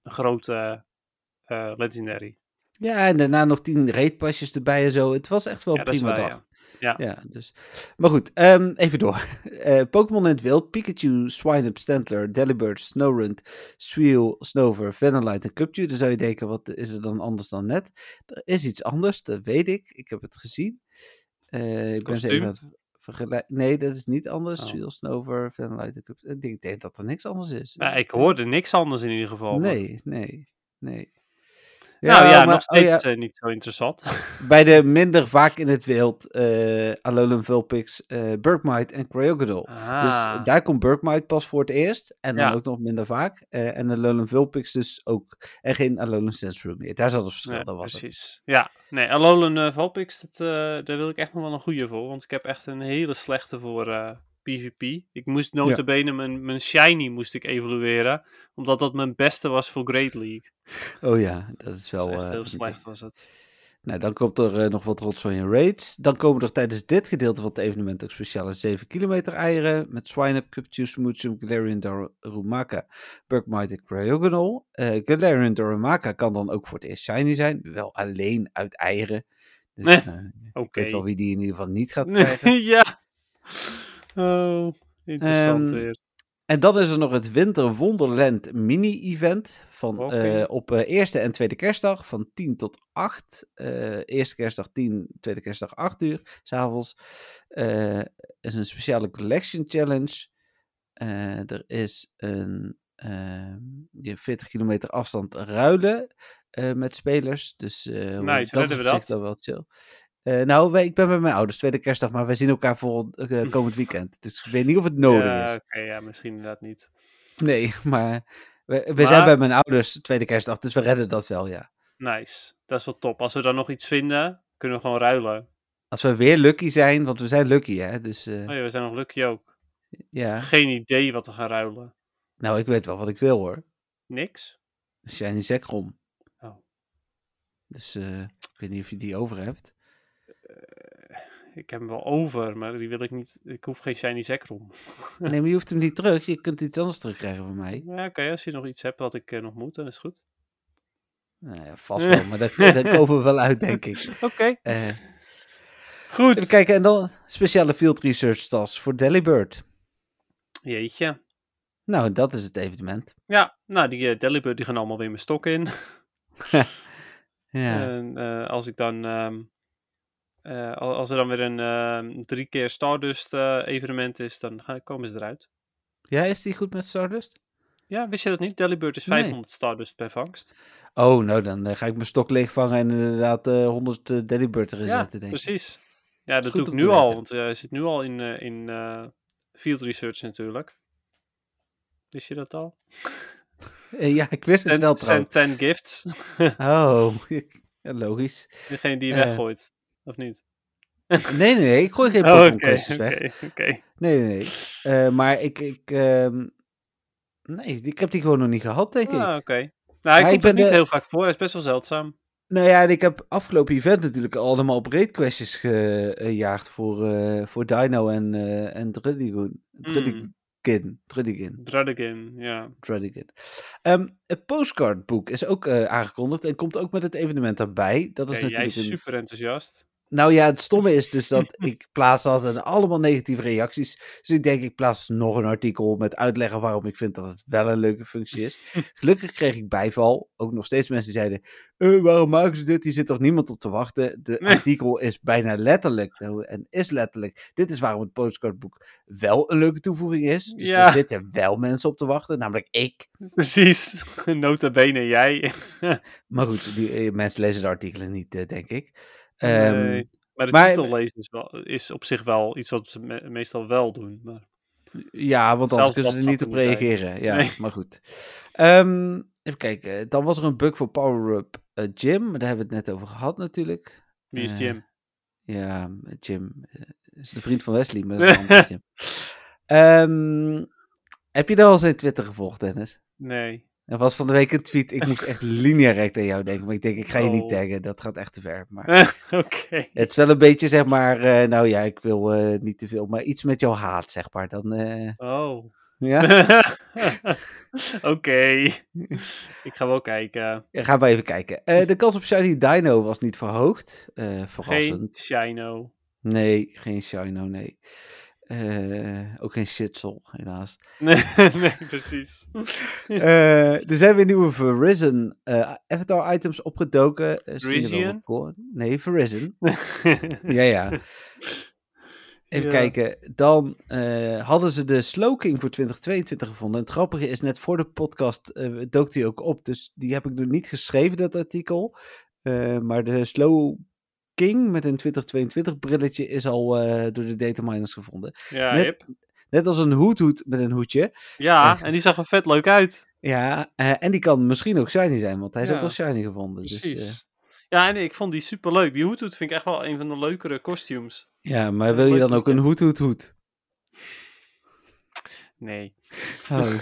een grote legendary. Ja, en daarna nog tien raidpasjes erbij en zo. Het was echt wel Ja, prima dag. ja. Ja, dus. Maar goed, ehm, even door. Eh, Pokémon in het wild. Pikachu, Swinub, Stantler, Delibird, Snorunt, Sweel, Snover, Vanillite en Cupchew. Dan zou je denken, wat is er dan anders dan net? Er is iets anders, dat weet ik. Ik heb het gezien. Eh, ik ben ze even Kostuum? aan het vergelijken. Nee, dat is niet anders. Oh. Sweel, Snover, Vanillite en Cupchew. Ik denk, dat er niks anders is. Ja, ik hoorde niks anders in ieder geval. maar- Nee, nee, nee. Nou ja, maar- nog oh steeds ja, eh, niet zo interessant. bij de minder vaak in het wild eh Alolan Vulpix, eh Burkmite en Cryogonal. Ah, Dus daar komt Burkmite pas voor het eerst. En dan Ja. ook nog minder vaak. Eh, en Alolan Vulpix dus ook. En geen Alolan Sandshrew meer. Daar zat het verschil. dat was het. precies. Ja, nee, Alolan uh, Valpix, dat, eh, daar wil ik echt nog wel een goede voor. Want ik heb echt een hele slechte voor eh, PvP. Ik moest notabene mijn, mijn Shiny moest ik evalueren. Omdat dat mijn beste was voor Great League. Oh ja, dat is Dat wel... is eh, heel slecht echt. was het. Nou, dan komt er eh, nog wat rotzooi en raids. Dan komen er tijdens dit gedeelte van het evenement ook speciale 7 kilometer eieren. Met Swineup, Cupchew, Smoochum, Galarian, Darumaka, Burkmite en Cryogonal. Eh Galarian Darumaka kan dan ook voor het eerst shiny zijn. Wel alleen uit eieren. Dus Nee, ik Oké. weet wel wie die in ieder geval niet gaat krijgen. ja. Oh, interessant Ehm, weer. En dan is er nog het Winter Wonderland mini-event Van, Oké. eh, op eh, eerste en tweede kerstdag van 10 tot 8. Eh, eerste kerstdag 10, tweede kerstdag 8 uur s'avonds. Eh is een speciale collection challenge. Er is een ehm, je 40 kilometer afstand ruilen met spelers. Dus Nice, dat is redden we dat? dan wel chill. Eh, nou, wij- ik ben bij mijn ouders, tweede kerstdag, maar wij zien elkaar voor eh, komend weekend. Dus ik weet niet of het nodig ja, is. Oké, ja, misschien inderdaad niet. Nee, maar we, we Maar- zijn bij mijn ouders tweede kerstdag, dus we redden dat wel, ja. Nice. Dat is wel top. Als we dan nog iets vinden, kunnen we gewoon ruilen. Als we weer lucky zijn, want we zijn lucky, hè. Dus eh, Oh ja, we zijn nog lucky ook. ja, Geen idee wat we gaan ruilen. nou, ik weet wel wat ik wil, hoor. Niks? Shiny Zekrom. Oh. Dus ik weet niet of je die over hebt. Ik heb hem wel over, maar die wil ik niet. Ik hoef geen shiny Zekrom. Nee, maar je hoeft hem niet terug. Je kunt iets anders terugkrijgen van mij. Ja, oké, als je nog iets hebt wat ik eh, nog moet, dan is het goed. Nou ja, vast wel, maar daar komen we wel uit, denk ik. Oké. Eh, Goed. even kijken, en dan speciale field research tas voor Delibird. Jeetje. Nou, dat is het evenement. Ja, nou, die uh, Delibird die gaan allemaal weer mijn stok in. Ja. En eh, als ik dan. ehm, eh, al- als er dan weer een ehm, drie keer Stardust eh, evenement is, dan gaan, komen ze eruit. ja, is die goed met Stardust? Ja, wist je dat niet? Delibird is Nee. 500 Stardust per vangst. Oh, nou dan eh, ga ik mijn stok leegvangen en inderdaad eh 100 eh, Delibird erin Ja, zetten, denk ik. precies. Ja, dat doe ik nu al, want hij zit nu al in, in field research natuurlijk. Wist je dat al? Ja, ik wist het wel zijn trouwens. 10 gifts. Oh, logisch. Degene die je weggooit, of niet? Nee, nee, nee, ik gooi geen Oh, Pokémon weg. Nee, nee, nee. Eh, maar ik, ik ehm, nee, ik heb die gewoon nog niet gehad, denk ik. Ah, oké. Nou, hij ik komt ben er niet de- heel vaak voor. Hij is best wel zeldzaam. Nou ja, en ik heb afgelopen event natuurlijk allemaal op raid questions gejaagd voor, eh, voor Dino en, eh en. Drudigin. Drudigin. Drudigin, ja. Drudigin. Ehm, het postcardboek is ook eh, aangekondigd en komt ook met het evenement daarbij. Dat is jij natuurlijk is een super enthousiast. Nou ja, het stomme is dus dat ik plaats altijd allemaal negatieve reacties. Dus ik denk, ik plaats nog een artikel met uitleggen waarom ik vind dat het wel een leuke functie is. Gelukkig kreeg ik bijval. Ook nog steeds mensen die zeiden, "Eh, waarom maken ze dit? Hier zit toch niemand op te wachten? De Nee. artikel is bijna letterlijk, en is letterlijk, dit is waarom het postcardboek wel een leuke toevoeging is. Dus Ja. er zitten wel mensen op te wachten, namelijk ik. Precies. Nota bene jij. Maar goed, die, eh, mensen lezen de artikelen niet, eh, denk ik. Ehm, Nee, maar de maar- titel lezen is, wel, is op zich wel iets wat ze me- meestal wel doen. Maar... Ja, want anders kunnen ze er niet op er reageren. Ja, Nee. maar goed. Ehm, even kijken. Dan was er een bug voor Power Up eh, Jim. Daar hebben we het net over gehad natuurlijk. Wie is Eh, Jim? Ja, Jim eh, is de vriend van Wesley, maar dat is een Jim. Ehm, heb je daar al in Twitter gevolgd, Dennis? Nee. Er was van de week een tweet. Ik moest echt lineair aan jou denken. Maar ik denk, ik ga je niet Oh. taggen. Dat gaat echt te ver. Maar Oké. het is wel een beetje, zeg maar... eh, nou ja, ik wil eh, niet te veel. Maar iets met jouw haat, zeg maar. Dan, eh, Oh. ja? Oké. Ik ga wel kijken. Ja, gaan we even kijken. De kans op Shiny Dino was niet verhoogd. Eh, Geen verrassend. Shino. Nee, geen Shino, nee. Eh, ook geen Shitsel, helaas. Nee, nee precies. Eh, er zijn weer nieuwe Verizon eh, avatar items opgedoken. Op koor? Nee, Verizon. ja, ja. Even Ja. kijken. Dan hadden ze de Slowking voor 2022 gevonden. En het grappige is, net voor de podcast dook die ook op. Dus die heb ik nog niet geschreven, dat artikel. Maar de Slow King met een 2022 brilletje is al eh, door de dataminers gevonden. ja, Net-. Net als een hoedhoed met een hoedje. Ja, en die zag er vet leuk uit. Ja, eh, en die kan misschien ook shiny zijn, want hij is Ja. ook wel shiny gevonden. Dus, Precies. eh, Ja, en ik vond die super leuk. Die hoedhoed vind ik echt wel een van de leukere costumes. ja, maar wil je dan ook een hoedje. hoed, hoed, hoed? Nee. Oh,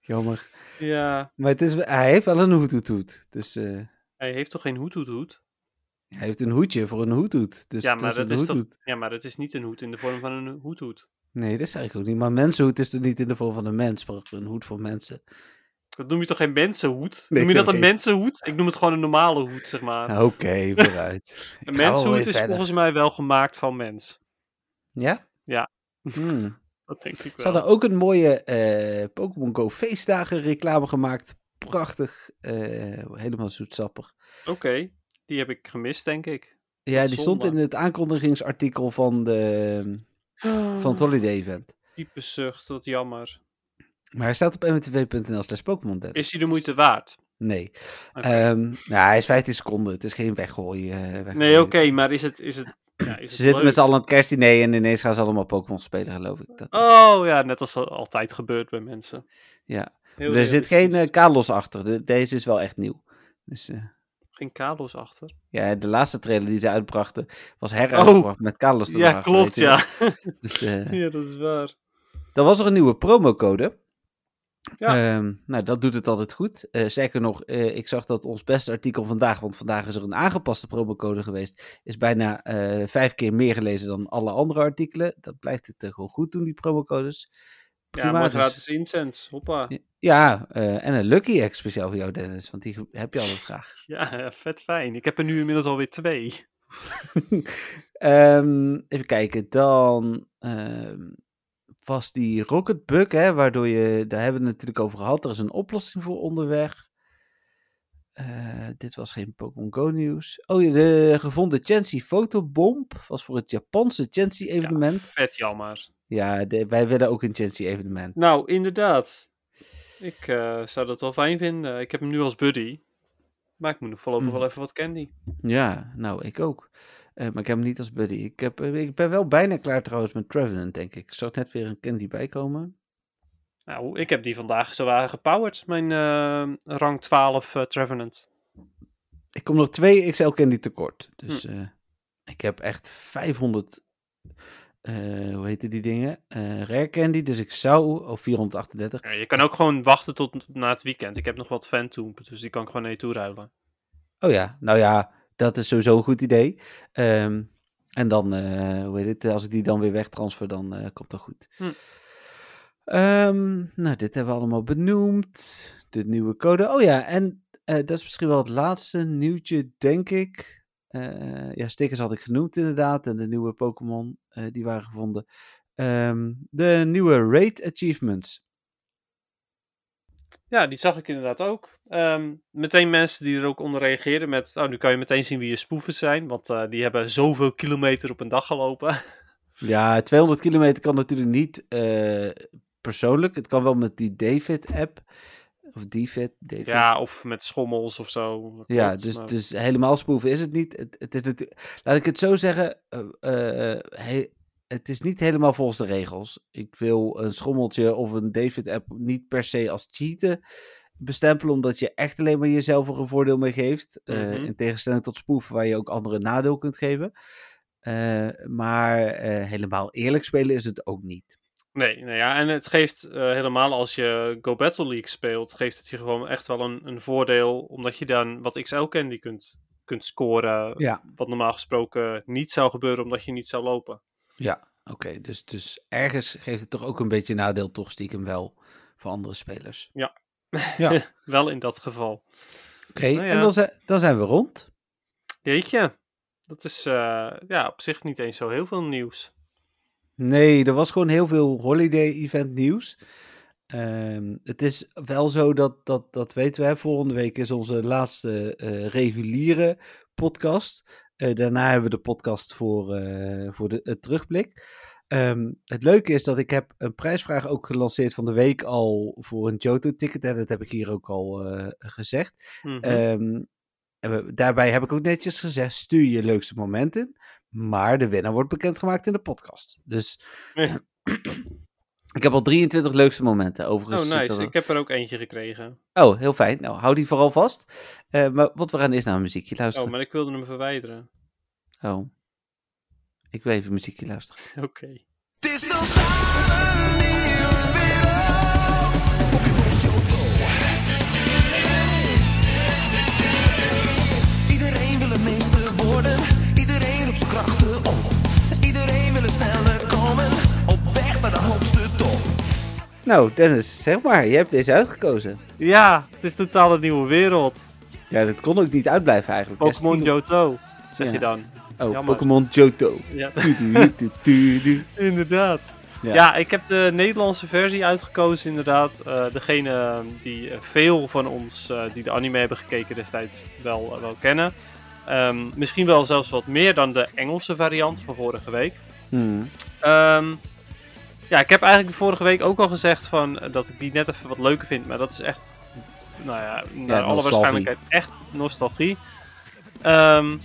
jammer. Ja, Maar het is, hij heeft wel een hoed, hoed, hoed. Dus eh, hij heeft toch geen hoedhoedhoed? Hij heeft een hoedje voor een hoedhoed. Dus Ja, maar is dat is hoedhoed. Ja, maar dat is niet een hoed in de vorm van een hoedhoed. Nee, dat zeg ik ook niet. Maar mensenhoed is er niet in de vorm van een mens, maar een hoed voor mensen. Dat noem je toch geen mensenhoed? Nee, noem je dat een mensenhoed? Ik noem het gewoon een normale hoed, zeg maar. Oké, vooruit. Een mensenhoed is verder. volgens mij wel gemaakt van mens. Ja? Ja. Hmm. Dat denk ik Ze wel. hadden ook een mooie eh, Pokémon Go feestdagen reclame gemaakt. prachtig. eh, helemaal zoetsappig. Oké, die heb ik gemist, denk ik. Ja, die stond in het aankondigingsartikel van, de, van het Holiday Event. Diepe zucht, wat jammer. Maar hij staat op mwtv.nl slash Pokémon. Is hij de moeite waard? Nee. Oké. Ehm, nou, hij is 15 seconden. Het is geen weggooien. eh, weggooien. nee, oké, maar is het, is het, ja, is het Ze zitten leuk? met z'n allen aan het kerstdiner en ineens gaan ze allemaal Pokémon spelen, geloof ik. Dat is- Oh ja, net als dat altijd gebeurt bij mensen. ja. Heel er zit geen Kalos achter. De- deze is wel echt nieuw. Dus eh, geen Carlos achter. ja, de laatste trailer die ze uitbrachten was heruitgebracht met Kalos Oh. Ja, klopt, ja. Dus eh, ja, dat is waar. dan was er een nieuwe promocode. Ja. Ehm, nou, dat doet het altijd goed. Eh zeker nog, eh, ik zag dat ons beste artikel vandaag, want vandaag is er een aangepaste promocode geweest, is bijna vijf keer meer gelezen dan alle andere artikelen. Dat blijft het gewoon goed doen, die promocodes. Ja, Prima, maar dus- gratis incense. Hoppa. Ja, eh, en een Lucky Egg speciaal voor jou, Dennis, want die heb je altijd graag. Ja, vet fijn. Ik heb er nu inmiddels alweer twee. Ehm, even kijken, dan ehm, was die Rocket Bug, hè, waardoor je, daar hebben we het natuurlijk over gehad, er is een oplossing voor onderweg. Eh, dit was geen Pokémon Go nieuws. Oh, ja, de gevonden Chancy fotobomb was voor het Japanse Chancy evenement. Vet jammer. Ja, de- wij willen ook een Chancy evenement. Nou, inderdaad. Ik eh, zou dat wel fijn vinden. Ik heb hem nu als buddy. Maar ik moet nog voorlopig Mhm. wel even wat candy. Ja, nou, ik ook. Eh, maar ik heb hem niet als buddy. Ik, heb, eh, ik ben wel bijna klaar trouwens met Trevenant, denk ik. Er zou net weer een candy bij komen. Nou, ik heb die vandaag zwaar gepowered. Mijn rang 12 eh Trevenant. Ik kom nog twee XL candy tekort. Dus eh, ik heb echt 500, eh, hoe heette die dingen? Eh rare candy. Dus ik zou, of 438. Ja, je kan ook gewoon wachten tot na het weekend. Ik heb nog wat Phantom, dus die kan ik gewoon naar je toe ruilen. Oh ja, nou ja, dat is sowieso een goed idee. Ehm, en dan, eh, hoe heet het, als ik die dan weer wegtransfer, dan komt dat goed. Hm. Ehm, nou, dit hebben we allemaal benoemd. De nieuwe code. Oh ja, en dat is misschien wel het laatste nieuwtje, denk ik. Eh, ja, stickers had ik genoemd inderdaad. En de nieuwe Pokémon, eh, die waren gevonden. Ehm, de nieuwe Raid Achievements. Ja, die zag ik inderdaad ook. Ehm, meteen mensen die er ook onder reageerden met... Oh, nu kan je meteen zien wie je spoefers zijn. Want eh, die hebben zoveel kilometer op een dag gelopen. Ja, 200 kilometer kan natuurlijk niet persoonlijk. Het kan wel met die David-app. Of David, David. ja, of met schommels of zo. Ja, klopt, dus, maar- dus helemaal spoeven is het niet. Het, het is natuurlijk, laat ik het zo zeggen. he- het is niet helemaal volgens de regels. Ik wil een schommeltje of een David-app niet per se als cheaten bestempelen, omdat je echt alleen maar jezelf er een voordeel mee geeft. eh, Mhm. in tegenstelling tot spoeven, waar je ook anderen nadeel kunt geven. Maar helemaal eerlijk spelen is het ook niet. Nee, nou ja, en het geeft eh, helemaal als je Go Battle League speelt, geeft het je gewoon echt wel een, een voordeel, omdat je dan wat XL candy kunt, kunt scoren, Ja. wat normaal gesproken niet zou gebeuren omdat je niet zou lopen. Ja, oké. dus, dus ergens geeft het toch ook een beetje nadeel, toch stiekem wel, voor andere spelers. Ja. Ja. Wel in dat geval. Oké, Nou ja. en dan zijn, dan zijn we rond. Jeetje, dat is eh, ja, op zich niet eens zo heel veel nieuws. Nee, er was gewoon heel veel holiday-event nieuws. Ehm, het is wel zo dat, dat, dat weten we, volgende week is onze laatste eh, reguliere podcast. Eh, daarna hebben we de podcast voor, eh, voor de, het terugblik. Ehm, het leuke is dat ik heb een prijsvraag ook gelanceerd van de week al voor een Johto-ticket. En dat heb ik hier ook al gezegd. We- daarbij heb ik ook netjes gezegd: stuur je leukste momenten. Maar de winnaar wordt bekendgemaakt in de podcast. Dus Ja. ik heb al 23 leukste momenten. Overigens. oh, nice. er- Ik heb er ook eentje gekregen. Oh, heel fijn. Nou, hou die vooral vast. Eh, maar wat we gaan eerst naar een muziekje Oh, luisteren. maar ik wilde hem verwijderen. Oh. Ik wil even muziekje luisteren. Oké. Het Nou, Dennis, zeg maar. Je hebt deze uitgekozen. Ja, het is totaal een nieuwe wereld. Ja, dat kon ook niet uitblijven eigenlijk. Pokémon. Johto, zeg Ja. je dan. Oh. Pokémon Johto. Ja, inderdaad. Ja. ik heb de Nederlandse versie uitgekozen inderdaad. Eh, degene die eh, veel van ons eh, die de anime hebben gekeken destijds wel, wel kennen. Ehm, misschien wel zelfs wat meer dan de Engelse variant van vorige week. Hmm. Ehm, ja, ik heb eigenlijk vorige week ook al gezegd van, eh, dat ik die net even wat leuker vind. Maar dat is echt, nou ja, naar alle waarschijnlijkheid echt nostalgie. Ehm,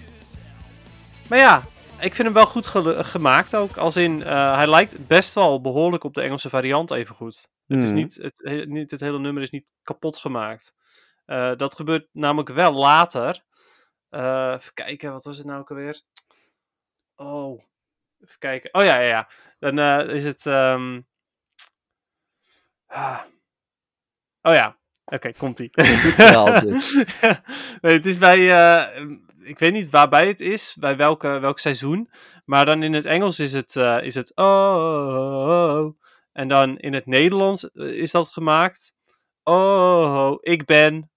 maar ja, ik vind hem wel goed gemaakt ook. Als in, eh, hij lijkt best wel behoorlijk op de Engelse variant even goed. Het, is Hmm. niet, het, niet, het hele nummer is niet kapot gemaakt. Eh, dat gebeurt namelijk wel later. Eh, even kijken, wat was het nou ook alweer? Oh, even kijken. Oh ja, ja, ja. Dan eh, is het. ehm, ah. Oh ja, oké, komt-ie. nee, het is bij. eh, ik weet niet waarbij het is, bij welke, welk seizoen. Maar dan in het Engels is het. eh, is het oh, oh, oh, oh. En dan in het Nederlands is dat gemaakt. Oh, ik ben.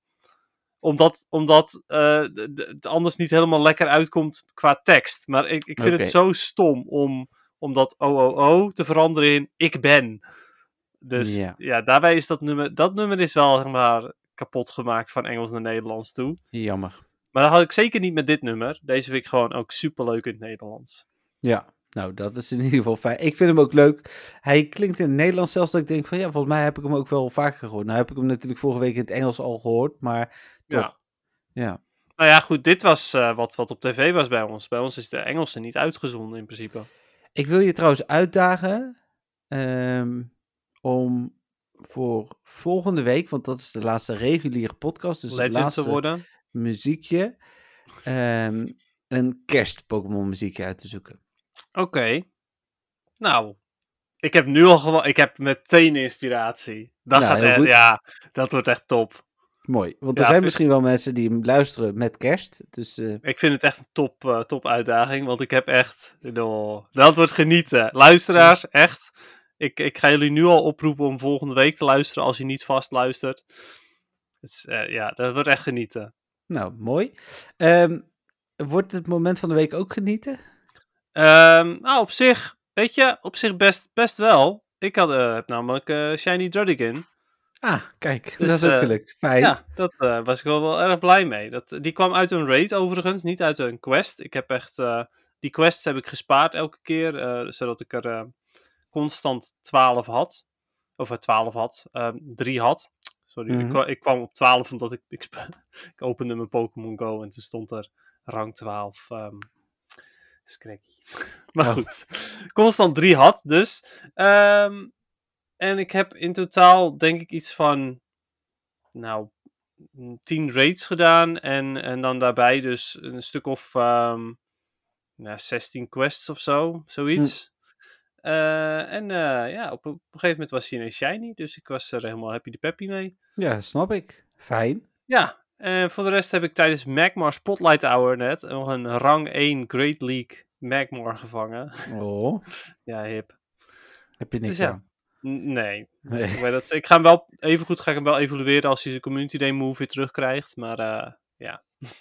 Omdat, omdat eh, het anders niet helemaal lekker uitkomt qua tekst. Maar ik, ik vind het zo stom om, om dat oh te veranderen in ik ben. Dus Ja. ja. daarbij is dat nummer. Dat nummer is wel zeg maar kapot gemaakt van Engels naar Nederlands toe. Jammer. Maar dat had ik zeker niet met dit nummer. Deze vind ik gewoon ook super leuk in het Nederlands. Ja, nou dat is in ieder geval fijn. Ik vind hem ook leuk. Hij klinkt in het Nederlands zelfs dat ik denk van ja, volgens mij heb ik hem ook wel vaker gehoord. Nou heb ik hem natuurlijk vorige week in het Engels al gehoord, maar Ja. toch. Ja. Nou ja, goed, dit was eh, wat, wat op tv was bij ons. Bij ons is de Engelse niet uitgezonden in principe. Ik wil je trouwens uitdagen ehm, om voor volgende week, want dat is de laatste reguliere podcast, dus het laatste te worden. muziekje, ehm, een kerst-Pokémon muziekje uit te zoeken. Oké. Nou, ik heb nu al gewoon. Ik heb meteen inspiratie. Dat, Ja, gaat echt, ja, dat wordt echt top. Mooi, want Ja, er zijn misschien wel mensen die hem luisteren met kerst, dus eh, Ik vind het echt een top, eh, top uitdaging. Want ik heb echt. Oh, dat wordt genieten. Luisteraars, echt. Ik, ik ga jullie nu al oproepen om volgende week te luisteren als je niet vast luistert. Eh, ja, dat wordt echt genieten. nou, mooi. Ehm, wordt het moment van de week ook genieten? Ehm, nou, op zich, weet je, op zich best, best wel. Ik had, heb namelijk Shiny Druddigan. Ah, kijk, Dus, dat is ook eh, gelukt. Fijn. Ja, dat eh, was ik wel, wel erg blij mee. Dat, die kwam uit een raid overigens, niet uit een quest. Ik heb echt, eh, die quests heb ik gespaard elke keer, eh, zodat ik er constant 12 had. Of eh, 12 had, ehm 3 had. Sorry, ik, Mhm. ik kwam op 12 omdat ik, ik, opende mijn Pokémon Go en toen stond er rang 12. ehm Scraggy. maar Oh. goed, constant 3 had dus. Ehm, en ik heb in totaal denk ik iets van, nou, 10 raids gedaan. En, en dan daarbij dus een stuk of ehm nou, 16 quests of zo, zoiets. Eh, en eh, ja, op, op een gegeven moment was hij ineens shiny, dus ik was er helemaal happy de peppy mee. Ja, snap ik. Fijn. Ja, en voor de rest heb ik tijdens Magmar Spotlight Hour net nog een rang 1 Great League Magmar gevangen. Oh, ja, hip. heb je niks Dus ja. aan. Nee, dat, ik ga hem wel, even goed ga ik hem wel evalueren als hij zijn Community Day move weer terugkrijgt. Maar eh, ja,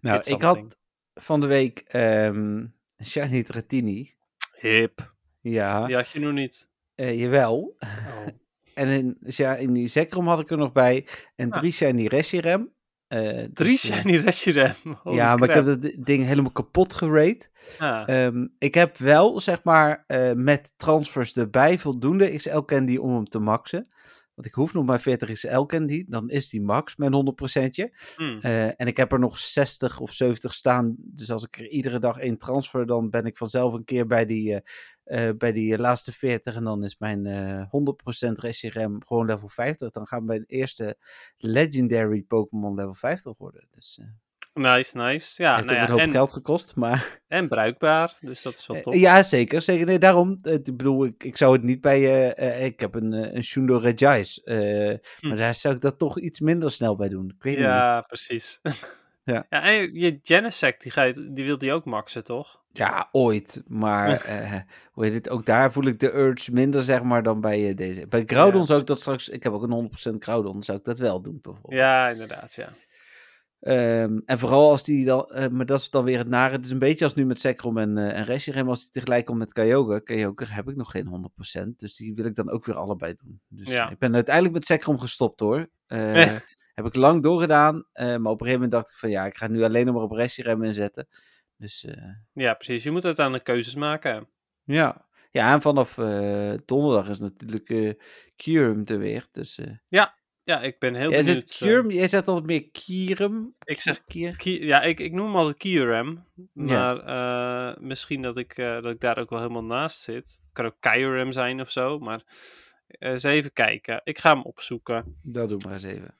Nou, It's ik something. had van de week ehm Shiny Dratini. hip. Ja, Die had je nog niet. eh, jawel. Oh. En in, ja, in die Zekrom had ik er nog bij. En Ah. drie Shiny Reshiram. Eh, Drie dus, eh, shiny Reshiram. Holy ja, maar ik heb dat ding helemaal kapot gerate. Ah, Ehm, ik heb wel, zeg maar, eh, met transfers erbij voldoende XL candy om hem te maxen. Want ik hoef nog maar 40 XL candy. Dan is die max, mijn 100%. hmm. Eh, en ik heb er nog 60 of 70 staan. Dus als ik er iedere dag één transfer, dan ben ik vanzelf een keer bij die, eh, eh, bij die laatste 40. En dan is mijn eh 100% Reshiram gewoon level 50. Dan gaan mijn eerste Legendary Pokémon level 50 worden. Dus Nice, nice. Ja, heeft nou ja, een hoop en, geld gekost. Maar en bruikbaar, dus dat is wel eh, top. ja, zeker. zeker. Nee, daarom. ik bedoel, ik, ik zou het niet bij. eh, ik heb een, een Shundo eh, Hm. Maar daar zou ik dat toch iets minder snel bij doen. Ik weet niet. Ja, precies. Ja. ja en je Genesect, die, ga je, die wil die ook maxen, toch? Ja, ooit. Maar eh, hoe heet het? Ook daar voel ik de urge minder, zeg maar, dan bij deze. Bij Groudon Ja. zou ik dat straks... Ik heb ook een 100% Groudon. Zou ik dat wel doen, bijvoorbeeld. Ja, inderdaad, ja. Ehm, en vooral als die dan, eh, maar dat is dan weer het nare. Het is een beetje als nu met Zekrom en, eh en Reshiram. Als die tegelijk komt met Kyogre. Kyogre heb ik nog geen 100%. Dus die wil ik dan ook weer allebei doen. Dus Ja. ik ben uiteindelijk met Zekrom gestopt hoor. Eh. Heb ik lang doorgedaan. maar op een gegeven moment dacht ik van ja, ik ga nu alleen nog maar op Reshiram inzetten. Dus Ja, precies. Je moet uiteindelijk keuzes maken. ja. Ja, en vanaf donderdag is natuurlijk eh Kyurem er weer. Dus eh Ja, ik ben heel jij benieuwd. zegt Kyurem, jij zegt altijd meer Kyurem. ik zeg Kier. Ki- ja, ik, ik noem hem altijd Kyurem. Maar eh, misschien dat ik, eh, dat ik daar ook wel helemaal naast zit. Het kan ook Kyurem zijn of zo. Maar eh, eens even kijken. Ik ga hem opzoeken. Dat doe maar eens even.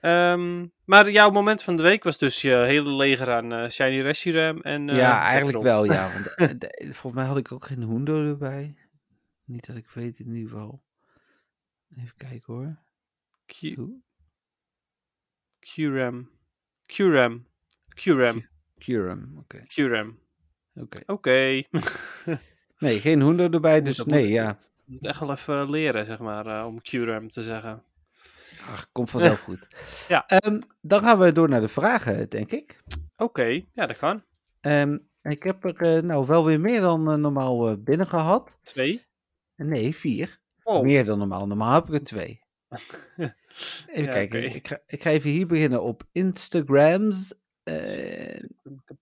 Ehm, maar jouw moment van de week was dus je hele leger aan Shiny Reshiram en ja, eigenlijk wel, ja. Want, volgens mij had ik ook geen Hundo erbij. Niet dat ik weet in ieder geval. Even kijken hoor. Q-? Qram. Qram. Qram. Kyurem, oké. Qram. oké. Oké. Nee, geen Hundo erbij, dus nee, ja. dat moet echt wel even leren, zeg maar, eh, om Qram te zeggen. Ach, komt vanzelf goed. Ja. Ehm, dan gaan we door naar de vragen, denk ik. Oké, ja, dat kan. Ehm, ik heb er eh, nou wel weer meer dan eh, normaal eh, binnen gehad. Twee. Nee, vier. Oh, Meer dan normaal. Normaal heb ik er twee. Even Ja, kijken. Ik, ga, ik ga even hier beginnen op Instagrams. Eh,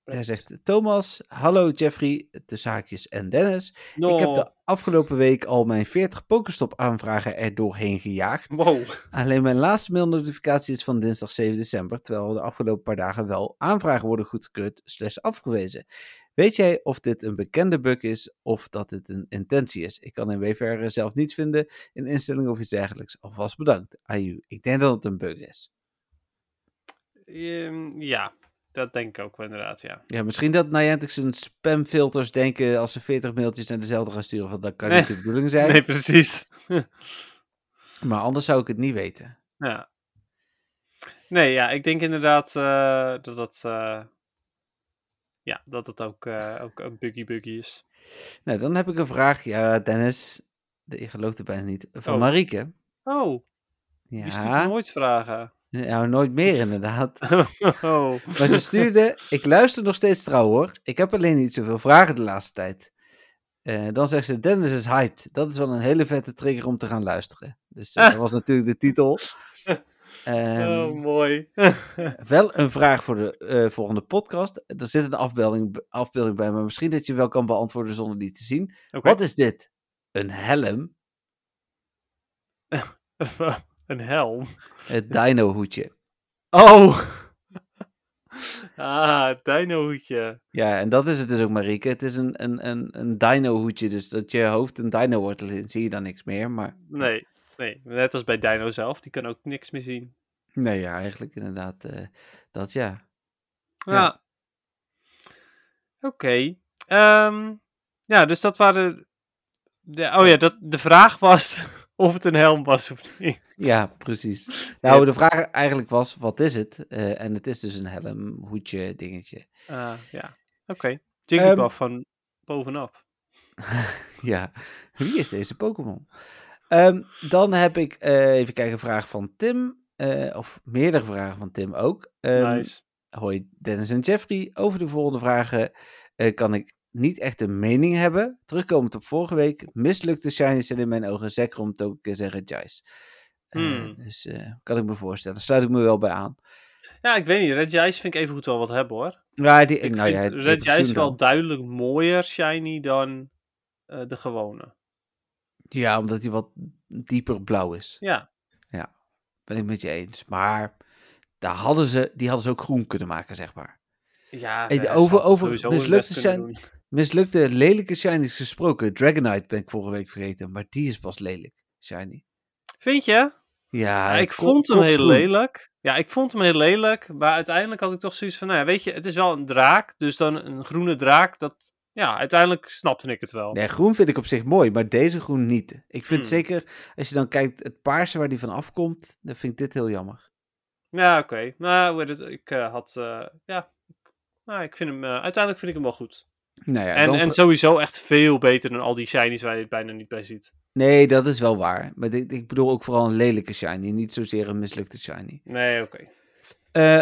hij zegt Thomas, hallo Jeffrey, de zaakjes en Dennis. Ik heb de afgelopen week al mijn 40 Pokestop aanvragen er doorheen gejaagd. Wow. Alleen mijn laatste mailnotificatie is van dinsdag 7 december, terwijl de afgelopen paar dagen wel aanvragen worden goedgekeurd slash afgewezen. Weet jij of dit een bekende bug is of dat dit een intentie is? Ik kan in WVR zelf niets vinden in instellingen of iets dergelijks. Alvast bedankt. Aju, ik denk dat het een bug is. Ehm, ja, dat denk ik ook wel inderdaad, ja. Ja, misschien dat Niantic zijn spamfilters denken als ze 40 mailtjes naar dezelfde gaan sturen, want dat kan Nee. niet de bedoeling zijn. Nee, precies. Maar anders zou ik het niet weten. ja. Nee, ja, ik denk inderdaad eh, dat dat... eh, ja, dat het ook, eh, ook een buggy buggy is. Nou, dan heb ik een vraag. Ja, Dennis, je gelooft er bijna niet. Van Oh. Marieke. Oh, die stuurt Ja, nooit vragen. nou nooit meer inderdaad. oh. Maar ze stuurde, ik luister nog steeds trouw hoor. Ik heb alleen niet zoveel vragen de laatste tijd. Eh, dan zegt ze, Dennis is hyped. Dat is wel een hele vette trigger om te gaan luisteren. Dus eh, dat was natuurlijk de titel. Ehm, oh, mooi. Wel een vraag voor de eh, volgende podcast. Er zit een afbeelding, afbeelding bij, maar misschien dat je wel kan beantwoorden zonder die te zien. Wat is dit? Een helm? een helm. Het dino-hoedje. Oh! ah, dino hoedje. Ja, en dat is het dus ook, Marieke. Het is een, een, een, een dino-hoedje, dus dat je hoofd een dino wordt. Dan zie je dan niks meer, maar... Nee, nee, net als bij Dino zelf, die kan ook niks meer zien. Nee, ja, eigenlijk inderdaad eh, dat, ja. Ja. Ja. Oké. Ehm, ja, dus dat waren. De, oh ja, dat, de vraag was of het een helm was of niet. Ja, precies. Nou, de vraag eigenlijk was, wat is het? Eh, en het is dus een helm, hoedje, dingetje. Ah, ja. Oké. Jigglypuff van bovenaf. Ja, wie is deze Pokémon? Ehm, dan heb ik, eh, even kijken, een vraag van Tim. eh, of meerdere vragen van Tim ook. Ehm, nice. Hoi Dennis en Jeffrey. Over de volgende vragen eh, kan ik niet echt een mening hebben. Terugkomend op vorige week. Mislukte Shiny zijn in mijn ogen Zekrom, Togekiss en Regice. Hmm. Dus kan ik me voorstellen. Daar sluit ik me wel bij aan. Ja, ik weet niet. Red Ice vind ik even goed wel wat hebben hoor. Ja, die, Ik nou vind ja, wel duidelijk mooier shiny dan de gewone. Ja, omdat hij wat dieper blauw is. Ja. Ben ik met je eens. Maar daar hadden ze, die hadden ze ook groen kunnen maken, zeg maar. Ja, Hey, eh, over- over mislukte zijn-. Mislukte lelijke shinies gesproken. Dragonite ben ik vorige week vergeten. Maar die is pas lelijk, shiny. Vind je? Ja, Ja, ik vond hem heel lelijk. Ja, ik vond hem heel lelijk. Maar uiteindelijk had ik toch zoiets van, nou ja, weet je, het is wel een draak. Dus dan een groene draak, dat, ja, uiteindelijk snapte ik het wel. Nee, groen vind ik op zich mooi, maar deze groen niet. Ik vind Hmm. zeker, als je dan kijkt, het paarse waar die van afkomt, dan vind ik dit heel jammer. Ja, oké. Nou, hoe heet het, ik eh, had, eh, ja, nou, ik vind hem, eh, uiteindelijk vind ik hem wel goed. Nou ja, en, dan en sowieso echt veel beter dan al die shinies waar je het bijna niet bij ziet. Nee, dat is wel waar. Maar ik, ik bedoel ook vooral een lelijke shiny, niet zozeer een mislukte shiny. Nee, oké.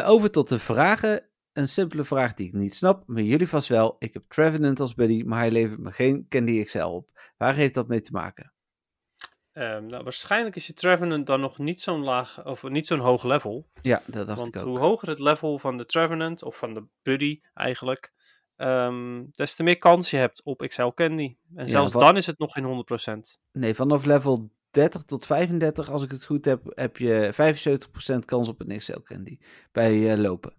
Over tot de vragen. Een simpele vraag die ik niet snap, maar jullie vast wel. Ik heb Trevenant als buddy, maar hij levert me geen Candy XL op. Waar heeft dat mee te maken? Ehm, nou, waarschijnlijk is je Trevenant dan nog niet zo'n laag, of niet zo'n hoog level. Ja, dat dacht Want ik ook. hoe hoger het level van de Trevenant, of van de Buddy eigenlijk, ehm, des te meer kans je hebt op XL Candy. En zelfs dan is het nog geen 100%. Nee, vanaf level 30 tot 35, als ik het goed heb, heb je 75% kans op een XL Candy bij eh, lopen.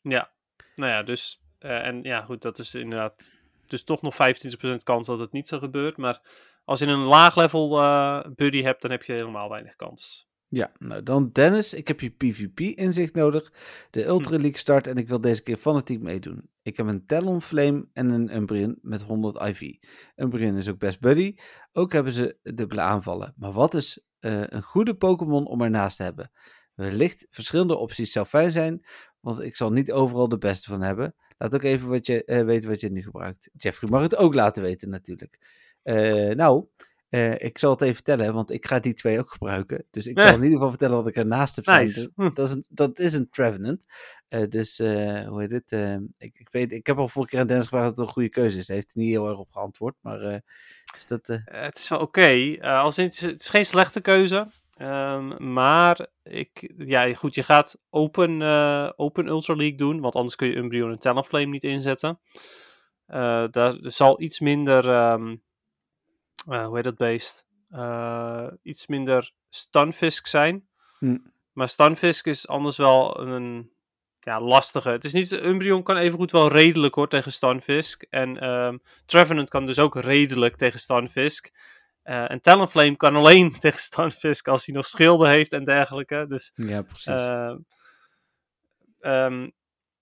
Ja, nou ja, dus, eh, en ja goed, dat is inderdaad, dus toch nog 25% kans dat het niet zo gebeurt. Maar als je een laag level eh, Buddy hebt, dan heb je helemaal weinig kans. Ja, nou dan Dennis, ik heb je PvP-inzicht nodig. De Ultra League start en ik wil deze keer fanatiek meedoen. Ik heb een Talonflame en een Umbreon met 100 IV. Umbreon is ook best buddy. Ook hebben ze dubbele aanvallen. Maar wat is eh, een goede Pokémon om ernaast te hebben? Wellicht verschillende opties zou fijn zijn, want ik zal niet overal de beste van hebben. Laat ook even wat je, eh, weten wat je nu gebruikt. Jeffrey mag het ook laten weten natuurlijk. Eh, nou, eh, ik zal het even vertellen, want ik ga die twee ook gebruiken. Dus ik zal in ieder geval vertellen wat ik ernaast heb staan. Nice. Hm. Dat, is een, dat is een Trevenant. Dus, hoe heet het? Ik, ik, weet, ik heb al vorige keer aan Dennis gevraagd of het een goede keuze is. Hij heeft er niet heel erg op geantwoord. Maar is dat... het is wel oké. Als in, het is geen slechte keuze. Ehm, maar ik, ja, goed, je gaat open, eh, open Ultra League doen, want anders kun je Umbreon en Talonflame niet inzetten. Eh, daar zal iets minder, ehm, eh, hoe heet dat beest? Iets minder Stunfisk zijn. Hm. Maar Stunfisk is anders wel een ja, lastige. Het is niet, Umbreon kan evengoed wel redelijk hoor tegen Stunfisk. En ehm Trevenant kan dus ook redelijk tegen Stunfisk. Eh, en Talonflame kan alleen tegen Stunfisk als hij nog schilden heeft en dergelijke. Dus, ja, precies. eh, ehm,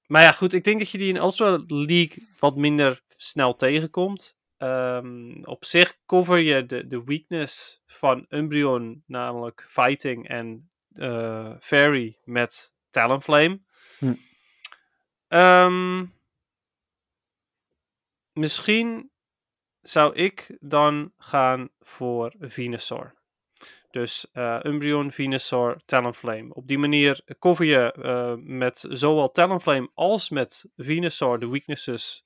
maar ja, goed. Ik denk dat je die in Ultra League wat minder snel tegenkomt. Ehm, op zich cover je de, de weakness van Umbreon, namelijk Fighting en eh, Fairy met Talonflame. Hm. Ehm, misschien zou ik dan gaan voor Venusaur. Dus eh Umbreon, Venusaur, Talonflame. Op die manier cover je eh, met zowel Talonflame als met Venusaur de weaknesses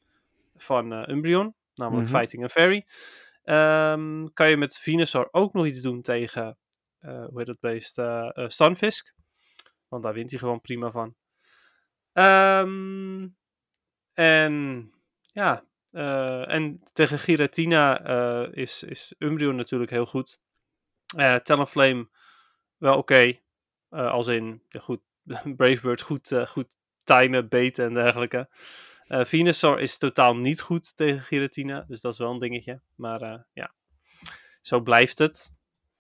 van eh, Umbreon. Namelijk Mhm. Fighting en Fairy. Ehm, kan je met Venusaur ook nog iets doen tegen, hoe heet dat beest, Stunfisk. Want daar wint hij gewoon prima van. Ehm, en ja, eh, en tegen Giratina eh, is, is Umbreon natuurlijk heel goed. Eh Talonflame wel oké. Als in, ja goed, Bravebird goed, goed timen, beten en dergelijke. Venusaur is totaal niet goed tegen Giratina, dus dat is wel een dingetje. Maar ja, zo blijft het.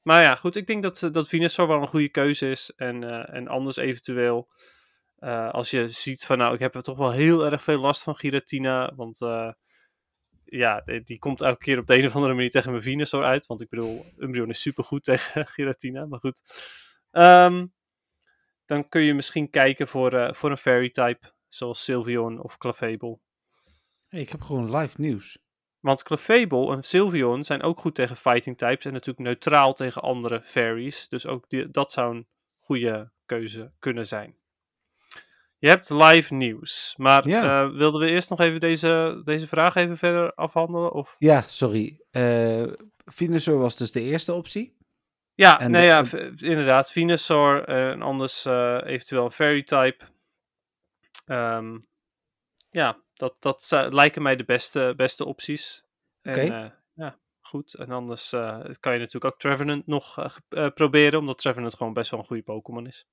Maar ja, goed, ik denk dat, dat Venusaur wel een goede keuze is. En, en anders eventueel, als je ziet van nou, ik heb er toch wel heel erg veel last van Giratina. Want eh, ja, die, die komt elke keer op de een of andere manier tegen mijn Venusaur uit. Want ik bedoel, Umbreon is supergoed tegen Giratina, maar goed. Ehm, dan kun je misschien kijken voor, eh, voor een Fairy type, zoals Sylveon of Clefable. Hey, ik heb gewoon live nieuws. Want Clefable en Sylveon zijn ook goed tegen fighting types en natuurlijk neutraal tegen andere fairies. Dus ook die, dat zou een goede keuze kunnen zijn. Je hebt live nieuws. Maar Ja. eh, wilden we eerst nog even deze, deze vraag even verder afhandelen? Of? Ja, sorry. Eh Venusaur was dus de eerste optie. Ja, En nee, de- ja en- inderdaad. Venusaur en anders eh, eventueel een fairy type. Ehm, ja, dat, dat lijken mij de beste, beste opties. Oké. ja, goed. En anders kan je natuurlijk ook Trevenant nog proberen, omdat Trevenant gewoon best wel een goede Pokémon is.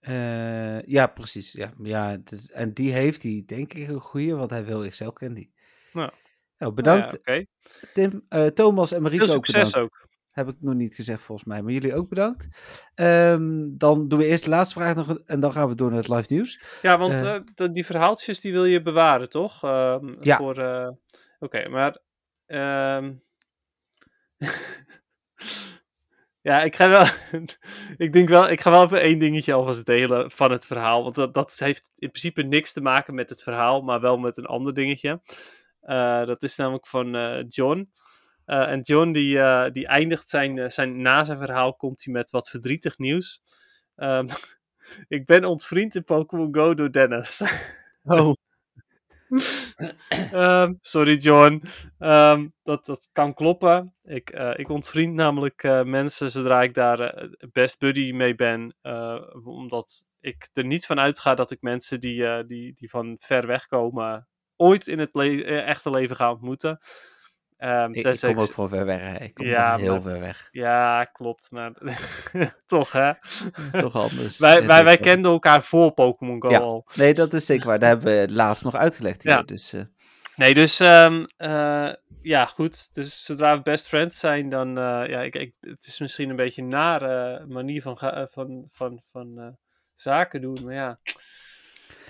Eh, ja, precies. Ja, ja, is- en die heeft hij denk ik een goede, want hij wil Excel Candy. Ja. Nou, bedankt Nou ja, Tim, eh, Thomas en Marieke succes ook. Heb ik nog niet gezegd volgens mij, maar jullie ook bedankt. Ehm, dan doen we eerst de laatste vraag nog en dan gaan we door naar het live nieuws. Ja, want Eh. de- die verhaaltjes die wil je bewaren, toch? Ehm, Ja. Voor, Oké, maar... ja, ik ga wel... ik denk wel... Ik ga wel even één dingetje alvast delen van het verhaal. Want dat, dat heeft in principe niks te maken met het verhaal, maar wel met een ander dingetje. Eh, dat is namelijk van eh, John. Eh, en John die, die eindigt zijn, zijn... Na zijn verhaal komt hij met wat verdrietig nieuws. Ehm, ik ben ontvriend in Pokémon Go door Dennis. Oh. Ehm, sorry John. Ehm, dat, dat kan kloppen. Ik, eh, ik ontvriend namelijk eh, mensen zodra ik daar eh, best buddy mee ben. omdat ik er niet van uitga dat ik mensen die, die, die van ver weg komen ooit in het echte leven ga ontmoeten. Ehm, Ik, kom ik ook van ver weg. hè. Ik kom Ja, heel maar- ver weg. Ja, klopt. Maar toch, hè? Toch anders. Wij, wij, wij kenden elkaar voor Pokémon Go Ja. al. Nee, dat is zeker waar. Daar hebben we laatst nog uitgelegd hier. Ja. Dus, eh, Nee, dus ehm, eh, ja, goed. Dus zodra we best friends zijn, dan... eh, ja, ik, ik, het is misschien een beetje een nare manier van, van, van, van zaken doen. Maar ja,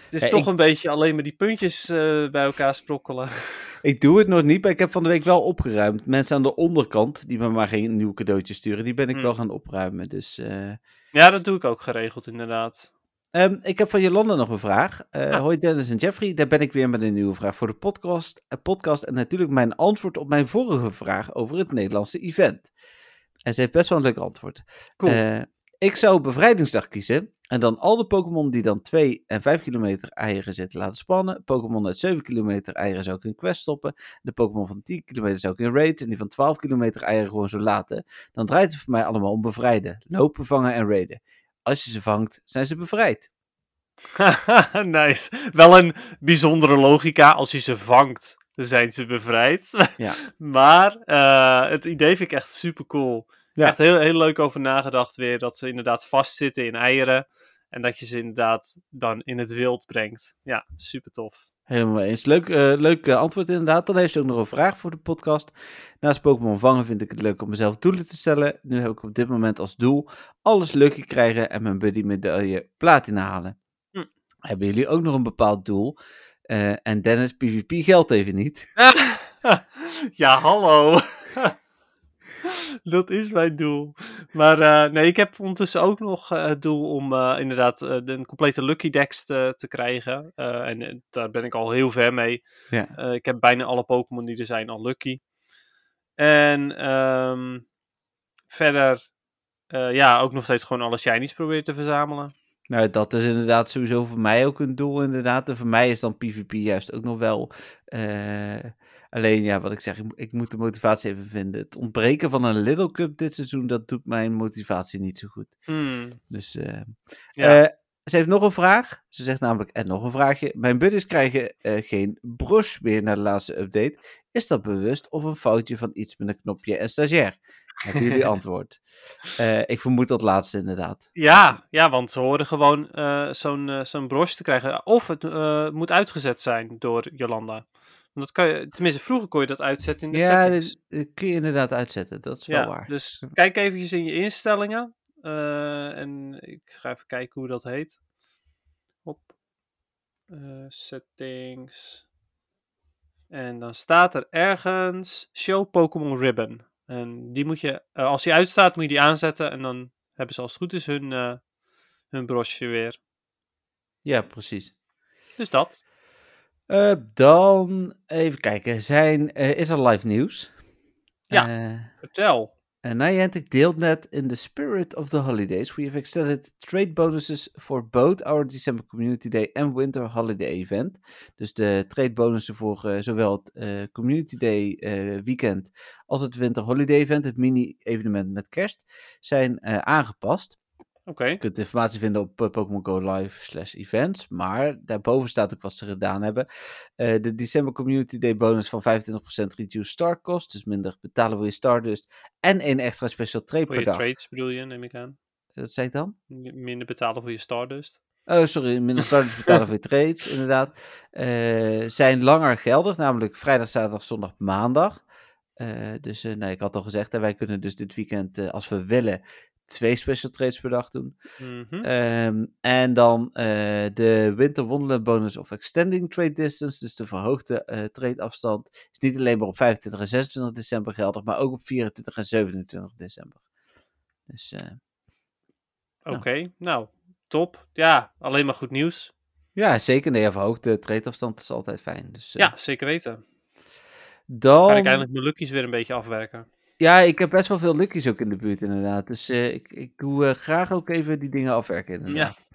het is Ja, toch ik- een beetje alleen maar die puntjes eh, bij elkaar sprokkelen. ik doe het nog niet, maar ik heb van de week wel opgeruimd. Mensen aan de onderkant, die me maar geen nieuw cadeautje sturen, die ben ik Hmm. wel gaan opruimen. Dus eh, ja, dat doe ik ook geregeld, inderdaad. Ehm, ik heb van Jolanda nog een vraag. Eh, Ah. Hoi Dennis en Jeffrey, daar ben ik weer met een nieuwe vraag voor de podcast. eh, podcast en natuurlijk mijn antwoord op mijn vorige vraag over het Nederlandse event. En ze heeft best wel een leuk antwoord. Cool. Eh, ik zou bevrijdingsdag kiezen en dan al de Pokémon die dan 2 en 5 kilometer eieren zitten laten spannen. Pokémon uit 7 kilometer eieren zou ik in quest stoppen. De Pokémon van 10 kilometer zou ik in raids en die van 12 kilometer eieren gewoon zo laten. Dan draait het voor mij allemaal om bevrijden, lopen, vangen en raiden. Als je ze vangt, zijn ze bevrijd. nice. Wel een bijzondere logica. Als je ze vangt, zijn ze bevrijd. Ja. maar eh, het idee vind ik echt super cool. Ja. Echt heel, heel leuk over nagedacht weer. Dat ze inderdaad vastzitten in eieren. En dat je ze inderdaad dan in het wild brengt. Ja, super tof. Helemaal eens. Leuk, eh, leuk eh, antwoord inderdaad. Dan heeft ze ook nog een vraag voor de podcast. Naast Pokémon vangen vind ik het leuk om mezelf doelen te stellen. Nu heb ik op dit moment als doel alles lucky krijgen en mijn buddy medaille platina halen. Hm. Hebben jullie ook nog een bepaald doel? Eh, en Dennis, PvP geldt even niet. ja, hallo. Dat is mijn doel. Maar eh, nee, ik heb ondertussen ook nog eh, het doel om eh, inderdaad de- een complete Lucky Dex te, te krijgen. En daar ben ik al heel ver mee. Ja. Ik heb bijna alle Pokémon die er zijn al Lucky. En ehm, verder, ja, ook nog steeds gewoon alle Shinies proberen te verzamelen. Nou, dat is inderdaad sowieso voor mij ook een doel inderdaad. En voor mij is dan PvP juist ook nog wel... alleen, ja, wat ik zeg, ik, ik moet de motivatie even vinden. Het ontbreken van een Little Cup dit seizoen, dat doet mijn motivatie niet zo goed. Hmm, Dus eh, ja. Eh, ze heeft nog een vraag. Ze zegt namelijk, en nog een vraagje. Mijn buddies krijgen eh, geen broche meer na de laatste update. Is dat bewust of een foutje van iets met een knopje en stagiair? Hebben jullie antwoord? Ik vermoed dat laatste inderdaad. Ja, ja, want ze horen gewoon zo'n zo'n broche te krijgen. Of het moet uitgezet zijn door Jolanda. Want dat kan je, tenminste, vroeger kon je dat uitzetten in de Ja, settings. dit, dit kun je inderdaad uitzetten. Dat is wel ja, waar. dus kijk eventjes in je instellingen. eh, en ik ga even kijken hoe dat heet. Hop. Eh, settings. En dan staat er ergens Show Pokémon Ribbon. En die moet je, eh, als die uitstaat, moet je die aanzetten. En dan hebben ze als het goed is hun, eh hun broche weer. Ja, precies. Dus dat. Eh, dan even kijken. Zijn, eh, is er live nieuws? Ja. Eh, Vertel. En Niantic deelt net in the spirit of the holidays, we have extended trade bonuses for both our December Community Day en Winter Holiday Event. Dus de trade bonussen voor zowel het Community Day weekend als het Winter Holiday Event, het mini-evenement met kerst, zijn aangepast. Oké. Je kunt informatie vinden op eh, Pokémon Go Live slash events. Maar daarboven staat ook wat ze gedaan hebben. Eh, de December Community Day bonus van 25% reduced star cost. Dus minder betalen voor je Stardust. En één extra special trade Voor per je dag. trades bedoel je, neem ik aan. Wat zei ik dan? Minder betalen voor je Stardust. Oh, sorry, minder Stardust betalen voor je trades, inderdaad. Eh, zijn langer geldig, namelijk vrijdag, zaterdag, zondag, maandag. Eh, dus eh, nou, ik had al gezegd, hè, wij kunnen dus dit weekend, eh, als we willen, twee special trades per dag doen. Mhm. Ehm, en dan eh, de Winter Wonderland bonus of extending trade distance, dus de verhoogde eh trade afstand, is niet alleen maar op 25 en 26 december geldig, maar ook op 24 en 27 december. Dus eh, Oké, nou, top. Ja, alleen maar goed nieuws. ja, zeker. Nee, verhoogde trade afstand is altijd fijn. Dus, Ja, zeker weten. dan... Ga ik eindelijk mijn luckies weer een beetje afwerken. Ja, ik heb best wel veel luckies ook in de buurt inderdaad. Dus eh, ik, ik doe eh, graag ook even die dingen afwerken inderdaad.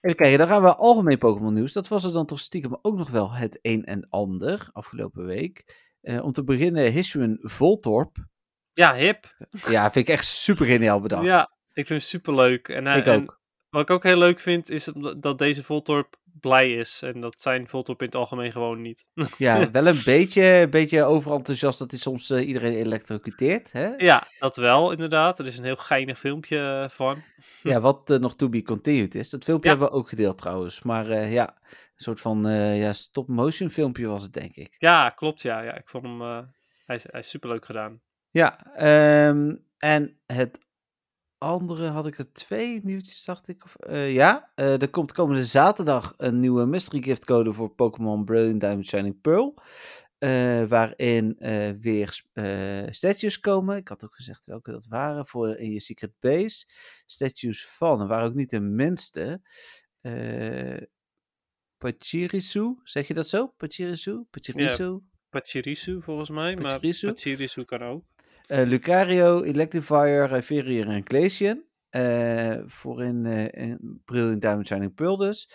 Even kijken, dan gaan we algemeen Pokémon nieuws. Dat was er dan toch stiekem ook nog wel het een en ander afgelopen week. Eh, om te beginnen, Hisuian Voltorp. Ja, hip. Ja, vind ik echt super geniaal bedacht. Ja, ik vind het superleuk. En, hij- ik en ook. Wat ik ook heel leuk vind, is dat- deze Voltorp blij is. En dat zijn Voltorp in het algemeen gewoon niet. Ja, wel een beetje, beetje overenthousiast dat hij soms eh, iedereen elektrocuteert. Hè? ja, dat wel inderdaad. Er is een heel geinig filmpje eh, van. Ja, wat eh, nog to be continued is. Dat filmpje Ja. hebben we ook gedeeld trouwens. Maar ja, een soort van ja, stop-motion filmpje was het, denk ik. Ja, klopt. Ja, ja ik vond hem. hij, is, hij is superleuk gedaan. Ja, ehm, en het andere had ik er twee nieuwtjes, dacht ik. Of, eh, ja, eh, er komt komende zaterdag een nieuwe mystery gift code voor Pokémon Brilliant Diamond Shining Pearl. eh, waarin weer statues komen. Ik had ook gezegd welke dat waren voor in je Secret Base. Statues van, en waren ook niet de minste. Pachirisu, zeg je dat zo? Pachirisu? Pachirisu? Pachirisu volgens mij. Pachirisu? Maar Pachirisu kan ook. Eh, Lucario, Electivire, Rhyperior en Glacian. eh, voor in, eh in Brilliant Diamond Shining Pearl dus.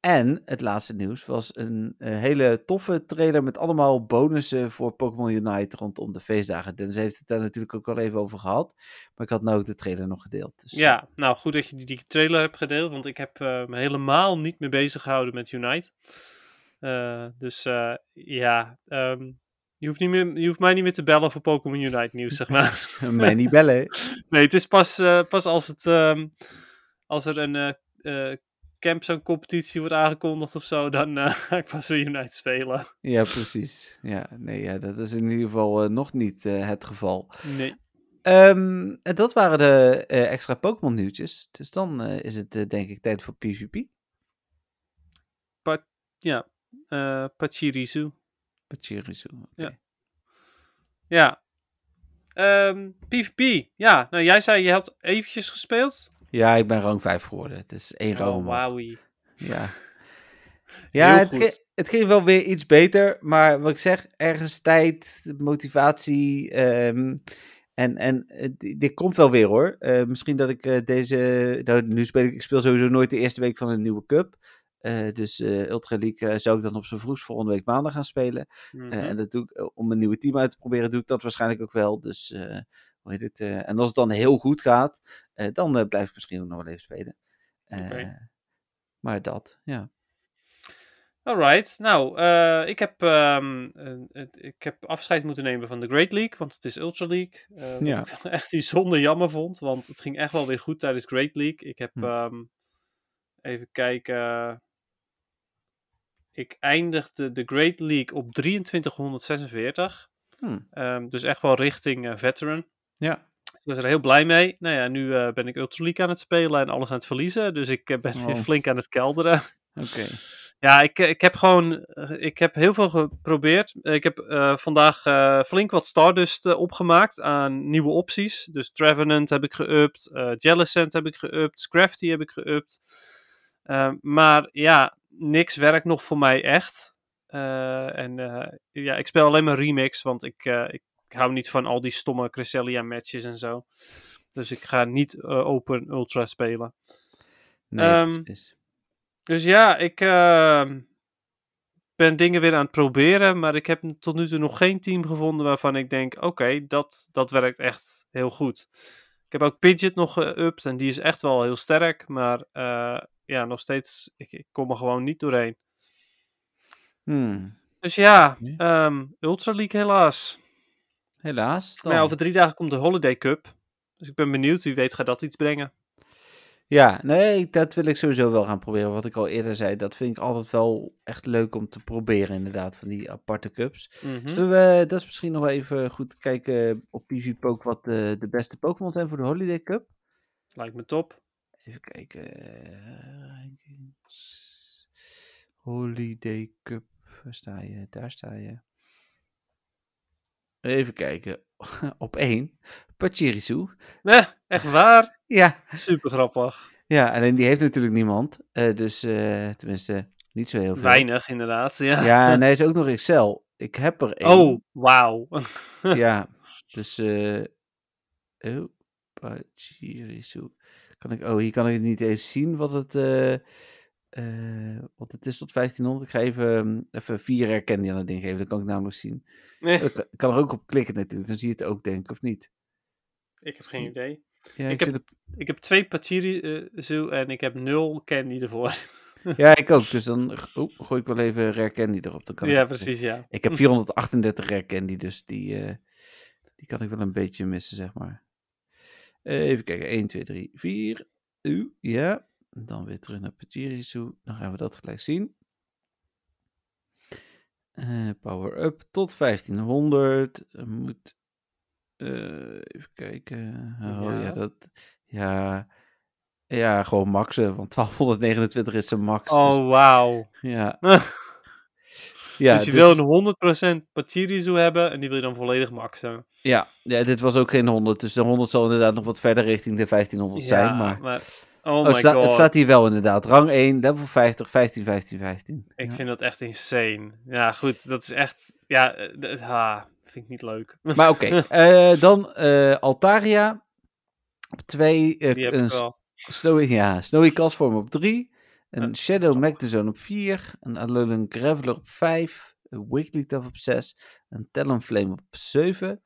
En het laatste nieuws was een eh, hele toffe trailer met allemaal bonussen voor Pokémon Unite rondom de feestdagen. Dennis heeft het daar natuurlijk ook al even over gehad. Maar ik had nou ook de trailer nog gedeeld. Dus, eh, Ja, nou goed dat je die, die trailer hebt gedeeld, want ik heb eh, me helemaal niet meer bezig gehouden met Unite. Eh, dus eh, ja, ehm, je, hoeft niet meer, je hoeft mij niet meer te bellen voor Pokémon Unite nieuws, zeg maar. Mij niet bellen. nee, het is pas, eh, pas als, het, ehm, als er een eh eh Campzone competitie wordt aangekondigd of zo, dan eh, ga ik pas weer Unite spelen. Ja, precies. Ja, nee, ja, dat is in ieder geval nog niet het geval. Nee. En dat waren de extra Pokémon nieuwtjes. Dus dan is het denk ik tijd voor PvP. Ja, eh Pachirisu. Pachirisu. Ja. Ja. Ehm, PvP. Ja, nou jij zei je had eventjes gespeeld. Ja, ik ben rang 5 geworden. Het is één Oh, wowie. Ja, ja het, het ging wel weer iets beter. Maar wat ik zeg, ergens tijd, motivatie. ehm, en en eh, di- dit komt wel weer hoor. Eh, misschien dat ik eh, deze. Nou, nu speel ik, ik speel sowieso nooit de eerste week van een nieuwe cup. Eh, dus eh, Ultra League eh, zou ik dan op zijn vroegst volgende week maandag gaan spelen. Mhm. En dat doe ik, om een nieuwe team uit te proberen, doe ik dat waarschijnlijk ook wel. Dus, hoe heet het? en als het dan heel goed gaat, dan blijf ik misschien ook nog wel even spelen. Maar dat, ja. Alright, nou, ik, heb, ehm, ik heb afscheid moeten nemen van de Great League, want het is Ultra League. eh, wat Ja. ik echt bijzonder jammer vond, want het ging echt wel weer goed tijdens Great League. Ik heb, Hm. ehm, even kijken, ik eindigde de Great League op 2346. Hm. Ehm, dus echt wel richting eh, veteran. Ja. Ik was er heel blij mee. Nou ja, nu eh, ben ik Ultra League aan het spelen en alles aan het verliezen. Dus ik eh, ben weer Oh. flink aan het kelderen. Oké. Ja, ik, ik heb gewoon. Ik heb heel veel geprobeerd. Ik heb vandaag flink wat Stardust opgemaakt aan nieuwe opties. Dus Trevenant heb ik geüpt. eh Jellicent heb ik geüpt. Scrafty heb ik geüpt. Eh, maar ja, niks werkt nog voor mij echt. Eh, en eh, ja, ik speel alleen maar remix, want ik, eh, ik hou niet van al die stomme Cresselia matches en zo. Dus ik ga niet Open Ultra spelen. Nee, Ehm. Dus ja, ik ehm, ben dingen weer aan het proberen, maar ik heb tot nu toe nog geen team gevonden waarvan ik denk, oké, dat, dat werkt echt heel goed. Ik heb ook Pidget nog geüpt en die is echt wel heel sterk, maar ja, nog steeds, ik, ik kom er gewoon niet doorheen. Hmm. Dus ja, Nee. ehm, Ultra League helaas. Helaas. Dan. Maar ja, over drie dagen komt de Holiday Cup. Dus ik ben benieuwd, wie weet gaat dat iets brengen. Ja, nee, dat wil ik sowieso wel gaan proberen. Wat ik al eerder zei, dat vind ik altijd wel echt leuk om te proberen, inderdaad, van die aparte cups. Mhm. Zullen we, dat is misschien nog even goed kijken op PvPoke wat de, de beste Pokémon zijn voor de Holiday Cup. Lijkt me top. Even kijken. eh. Holiday Cup. Waar sta je? Daar sta je. Even kijken. Op één. Pachirisu. Nee, echt waar? Ja. Super grappig. Ja, alleen die heeft natuurlijk niemand. eh, dus eh, tenminste, niet zo heel veel. Weinig inderdaad, ja. Ja, en hij is ook nog Excel. Ik heb er één. Oh, wauw. Ja, dus... eh oh, Pachirisu. Kan ik, oh, hier kan ik niet eens zien wat het, eh, eh, wat het is tot 1500. Ik ga even, ehm, even vier herkennen aan het ding geven, dan kan ik namelijk zien. Nee, Ik kan- ik kan er ook op klikken natuurlijk, dan zie je het ook denk ik, of niet? ik heb geen idee. Ja, Ik ik, heb- op, Ik heb twee Pachirisu en ik heb nul candy ervoor. ja, ik ook, dus dan oh, gooi ik wel even herkennen erop. Dan kan ja, ik, precies, ja. Ik heb 438 herkennen, dus die, eh, die kan ik wel een beetje missen, zeg maar. Even kijken, 1, 2, 3, 4. U, ja. Dan weer terug naar Pachirisu. Dan gaan we dat gelijk zien. Eh, power up tot 1500. Er moet. eh, even kijken. Oh ja. Ja. dat. Ja. Ja, gewoon maxen. Want 1229 is zijn max. Oh, dus, wauw. ja. ja, dus je wil een 100% Pachirisu hebben en die wil je dan volledig maxen. Ja, ja, dit was ook geen 100. Dus de 100 zal inderdaad nog wat verder richting de 1500 zijn. Maar Oh, oh, my sta- god. het staat hier wel inderdaad. Rang 1, level 50, 15, 15, 15. Ik ja. vind dat echt insane. Ja, goed. Dat is echt... Ja, eh, het ha, vind ik niet leuk. Maar oké, eh, dan eh, Altaria op 2. Die heb ik wel. Snowy, ja, Snowy Castform op 3. Een Shadow Magdazone op 4. Een Alolan Graveler op 5. Een Wigglytuff op 6. Een Talonflame op 7.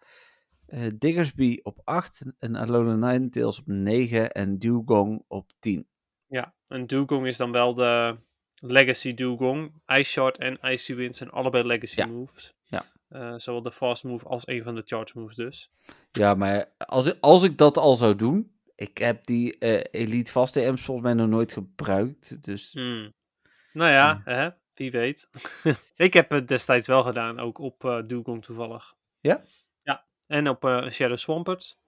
eh Diggersby op 8. Een Alolan Ninetales op 9. En Dewgong op 10. Ja, en Dugong is dan wel de Legacy Dugong. Ice Shard en Icy Wind zijn allebei Legacy Ja. moves. Ja. Eh, zowel de Fast Move als een van de Charge Moves dus. Ja, maar als ik, als ik dat al zou doen. Ik heb die eh, Elite Fast TM's volgens mij nog nooit gebruikt. Dus Hmm. Nou ja, hè, wie weet. ik heb het destijds wel gedaan, ook op Dugong toevallig. Ja? Ja, en op eh, Shadow Swampert.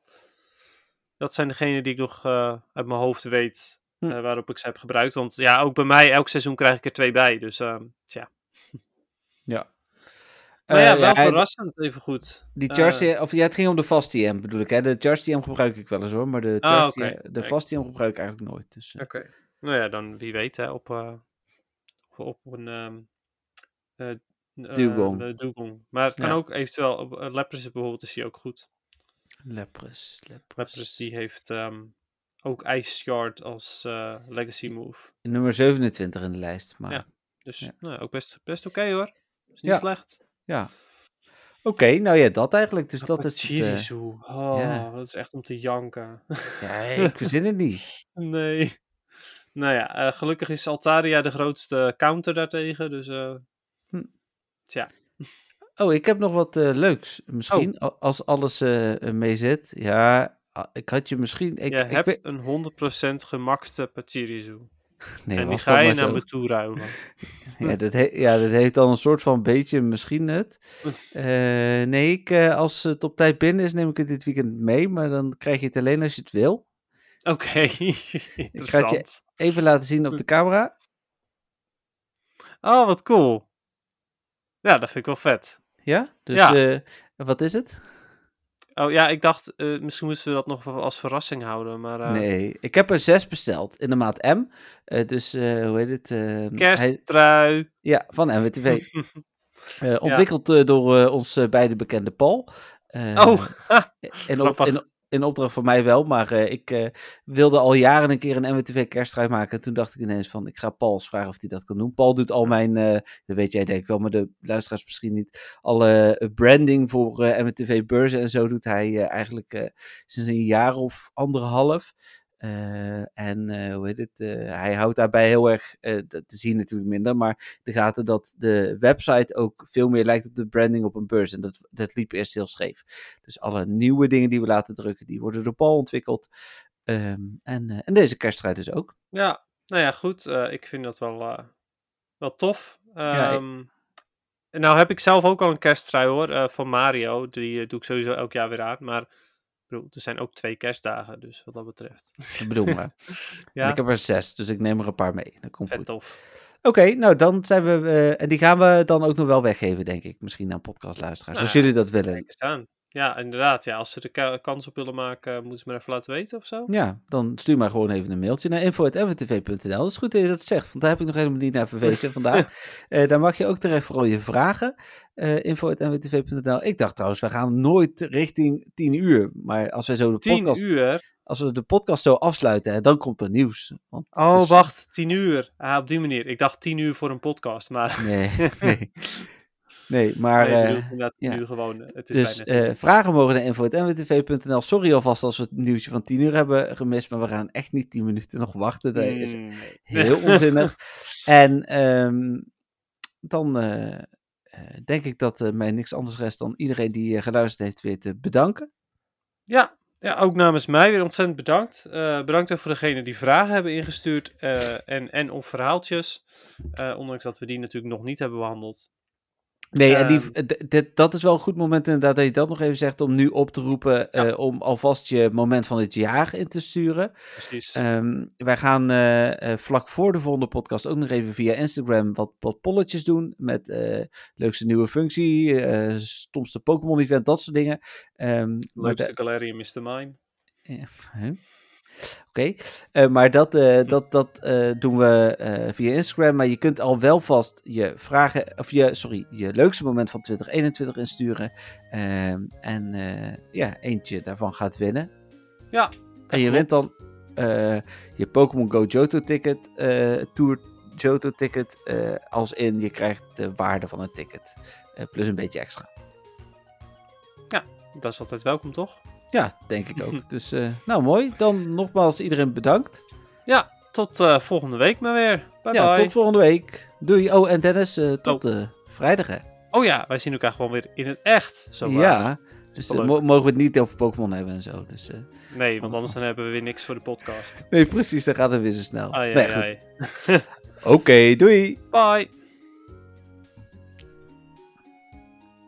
Dat zijn degenen die ik nog uit mijn hoofd weet Hm. waarop ik ze heb gebruikt. Want ja, ook bij mij, elk seizoen krijg ik er twee bij. Dus ehm tja. ja. Maar ja, Eh, wel hij- verrassend, even goed. Die Eh, Charge of ja, het ging om de Fast TM bedoel ik. Hè? De Charge TM gebruik ik wel eens hoor. Maar de, Ah. TM de Kijk. Fast TM gebruik ik eigenlijk nooit. Dus, eh, Oké. Nou ja, dan wie weet hè, op, op een eh, Dugong. Maar het kan Ja. ook eventueel, op uh, Lapras bijvoorbeeld is die ook goed. Lapras. Lapras die heeft ehm, ook Ice Shard als legacy move. Nummer 27 in de lijst. Maar Ja. Dus Ja. nou, ook best, best oké hoor. Is niet Ja. slecht. Oké, nou ja, dat eigenlijk. Dus dat is het, Chirisu. Oh, ja. dat is echt om te janken. ja, ik verzin het niet. nee. Nou ja, eh, gelukkig is Altaria de grootste counter daartegen. Dus Hm. tja. Oh, ik heb nog wat leuks. Oh. Misschien, a- als alles mee zit. Ja, ik had je misschien... Ik, je ik hebt weet- een 100% gemaxte Pachirisu. Nee, en die ga je naar me toe ruilen. Ja, dat, he- ja, dat heeft dan een soort van beetje misschien nut. Eh, nee, ik, eh, als het op tijd binnen is, neem ik het dit weekend mee. Maar dan krijg je het alleen als je het wil. Oké, interessant. Even laten zien op de camera. Oh, wat cool. Ja, dat vind ik wel vet. Ja? Dus Ja. eh, wat is het? Oh ja, ik dacht, eh, misschien moesten we dat nog als verrassing houden. Maar eh Nee, ik heb er zes besteld in de maat M. Eh, dus, hoe heet het? eh, hij- kersttrui. ja, van MWTV. Eh, ontwikkeld door ons beide bekende Paul. Oh, in, op, in, in opdracht van mij wel, maar eh, ik eh, wilde al jaren een keer een MWTV kersttrui maken. En toen dacht ik ineens van, ik ga Paul eens vragen of hij dat kan doen. Paul doet al mijn, eh, dat weet jij denk ik wel, maar de luisteraars misschien niet. Alle branding voor MWTV beurzen en zo doet hij eigenlijk sinds een jaar of anderhalf. Eh, en eh, hoe heet het? eh, hij houdt daarbij heel erg, dat zie je natuurlijk minder, maar de gaten dat de website ook veel meer lijkt op de branding op een beurs. En dat, dat liep eerst heel scheef. Dus alle nieuwe dingen die we laten drukken, die worden door Paul ontwikkeld. Ehm, en, en deze kerststrijd dus ook. ja, nou ja, goed. ik vind dat wel, wel tof. Ja, ik- en nou heb ik zelf ook al een kersttrui hoor, van Mario. Die doe ik sowieso elk jaar weer aan. Maar bedoel, er zijn ook twee kerstdagen, dus wat dat betreft. Ik bedoel maar. ja, ik heb er zes, dus ik neem er een paar mee. Dat komt vet goed. tof. Oké, nou dan zijn we... eh, en die gaan we dan ook nog wel weggeven, denk ik. Misschien aan podcastluisteraars, als Nou, jullie dat willen. Kijk eens aan. Ja, inderdaad. Ja, als ze ka- kans op willen maken, moeten ze maar even laten weten of zo. Ja, dan stuur maar gewoon even een mailtje naar info.mwtv.nl. Dat is goed dat je dat zegt, want daar heb ik nog helemaal niet naar verwezen vandaag. Eh daar mag je ook terecht vooral je vragen. Info.mwtv.nl. Ik dacht trouwens, we gaan nooit richting 10 uur. Maar als wij zo de 10 podcast... uur. als we de podcast zo afsluiten, hè, dan komt er nieuws. Want Oh, is- wacht, tien uur. Ah, op die manier. Ik dacht tien uur voor een podcast, maar... Nee, nee. Nee, maar... eh, ja. uur gewoon. eh, Het is dus bijna eh, vragen mogen naar info.nwtv.nl. Sorry alvast als we het nieuwtje van 10 uur hebben gemist, maar we gaan echt niet 10 minuten nog wachten. Dat is Mm, nee. heel onzinnig. en ehm, dan denk ik dat mij niks anders rest dan iedereen die geluisterd heeft weer te bedanken. Ja, ja, ook namens mij weer ontzettend bedankt. Bedankt ook voor degenen die vragen hebben ingestuurd en, en of verhaaltjes. Ondanks dat we die natuurlijk nog niet hebben behandeld. Nee, en die, Ehm. d- d- dat is wel een goed moment inderdaad dat je dat nog even zegt om nu op te roepen Ja. eh, om alvast je moment van het jaar in te sturen. Precies. Ehm, wij gaan eh, eh, vlak voor de volgende podcast ook nog even via Instagram wat, wat polletjes doen. Met leukste nieuwe functie, stomste Pokémon event, dat soort dingen. Ehm, Leukste de- Galarian Mr. Mine. ja? Oké, eh, maar dat, eh, dat, dat eh, doen we via Instagram. Maar je kunt al wel vast je vragen, of je, sorry, je leukste moment van 2021 insturen. Ehm, en ja, eentje daarvan gaat winnen. Ja, En je wint dan je Pokémon Go Johto ticket, Tour Johto ticket, als in je krijgt de waarde van het ticket. plus een beetje extra. Dat is altijd welkom, toch? Ja, denk ik ook. dus eh, nou mooi. Dan nogmaals iedereen bedankt. Ja, tot eh, volgende week maar weer. Bye ja, bye. tot volgende week. Doei. Oh, en Dennis, eh, tot eh, vrijdag hè. Oh ja, wij zien elkaar gewoon weer in het echt. Zo ja, dus mogen we het niet over Pokémon hebben en zo. Dus, Nee, want anders dan hebben we weer niks voor de podcast. nee, precies, dan gaat het weer zo snel. Nee. Oké, doei. Bye.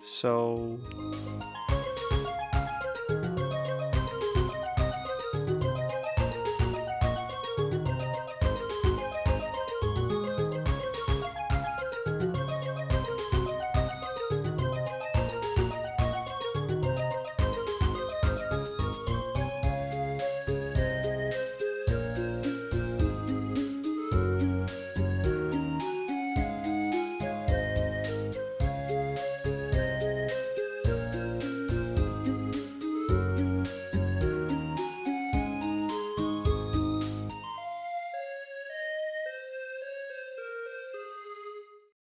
Zo.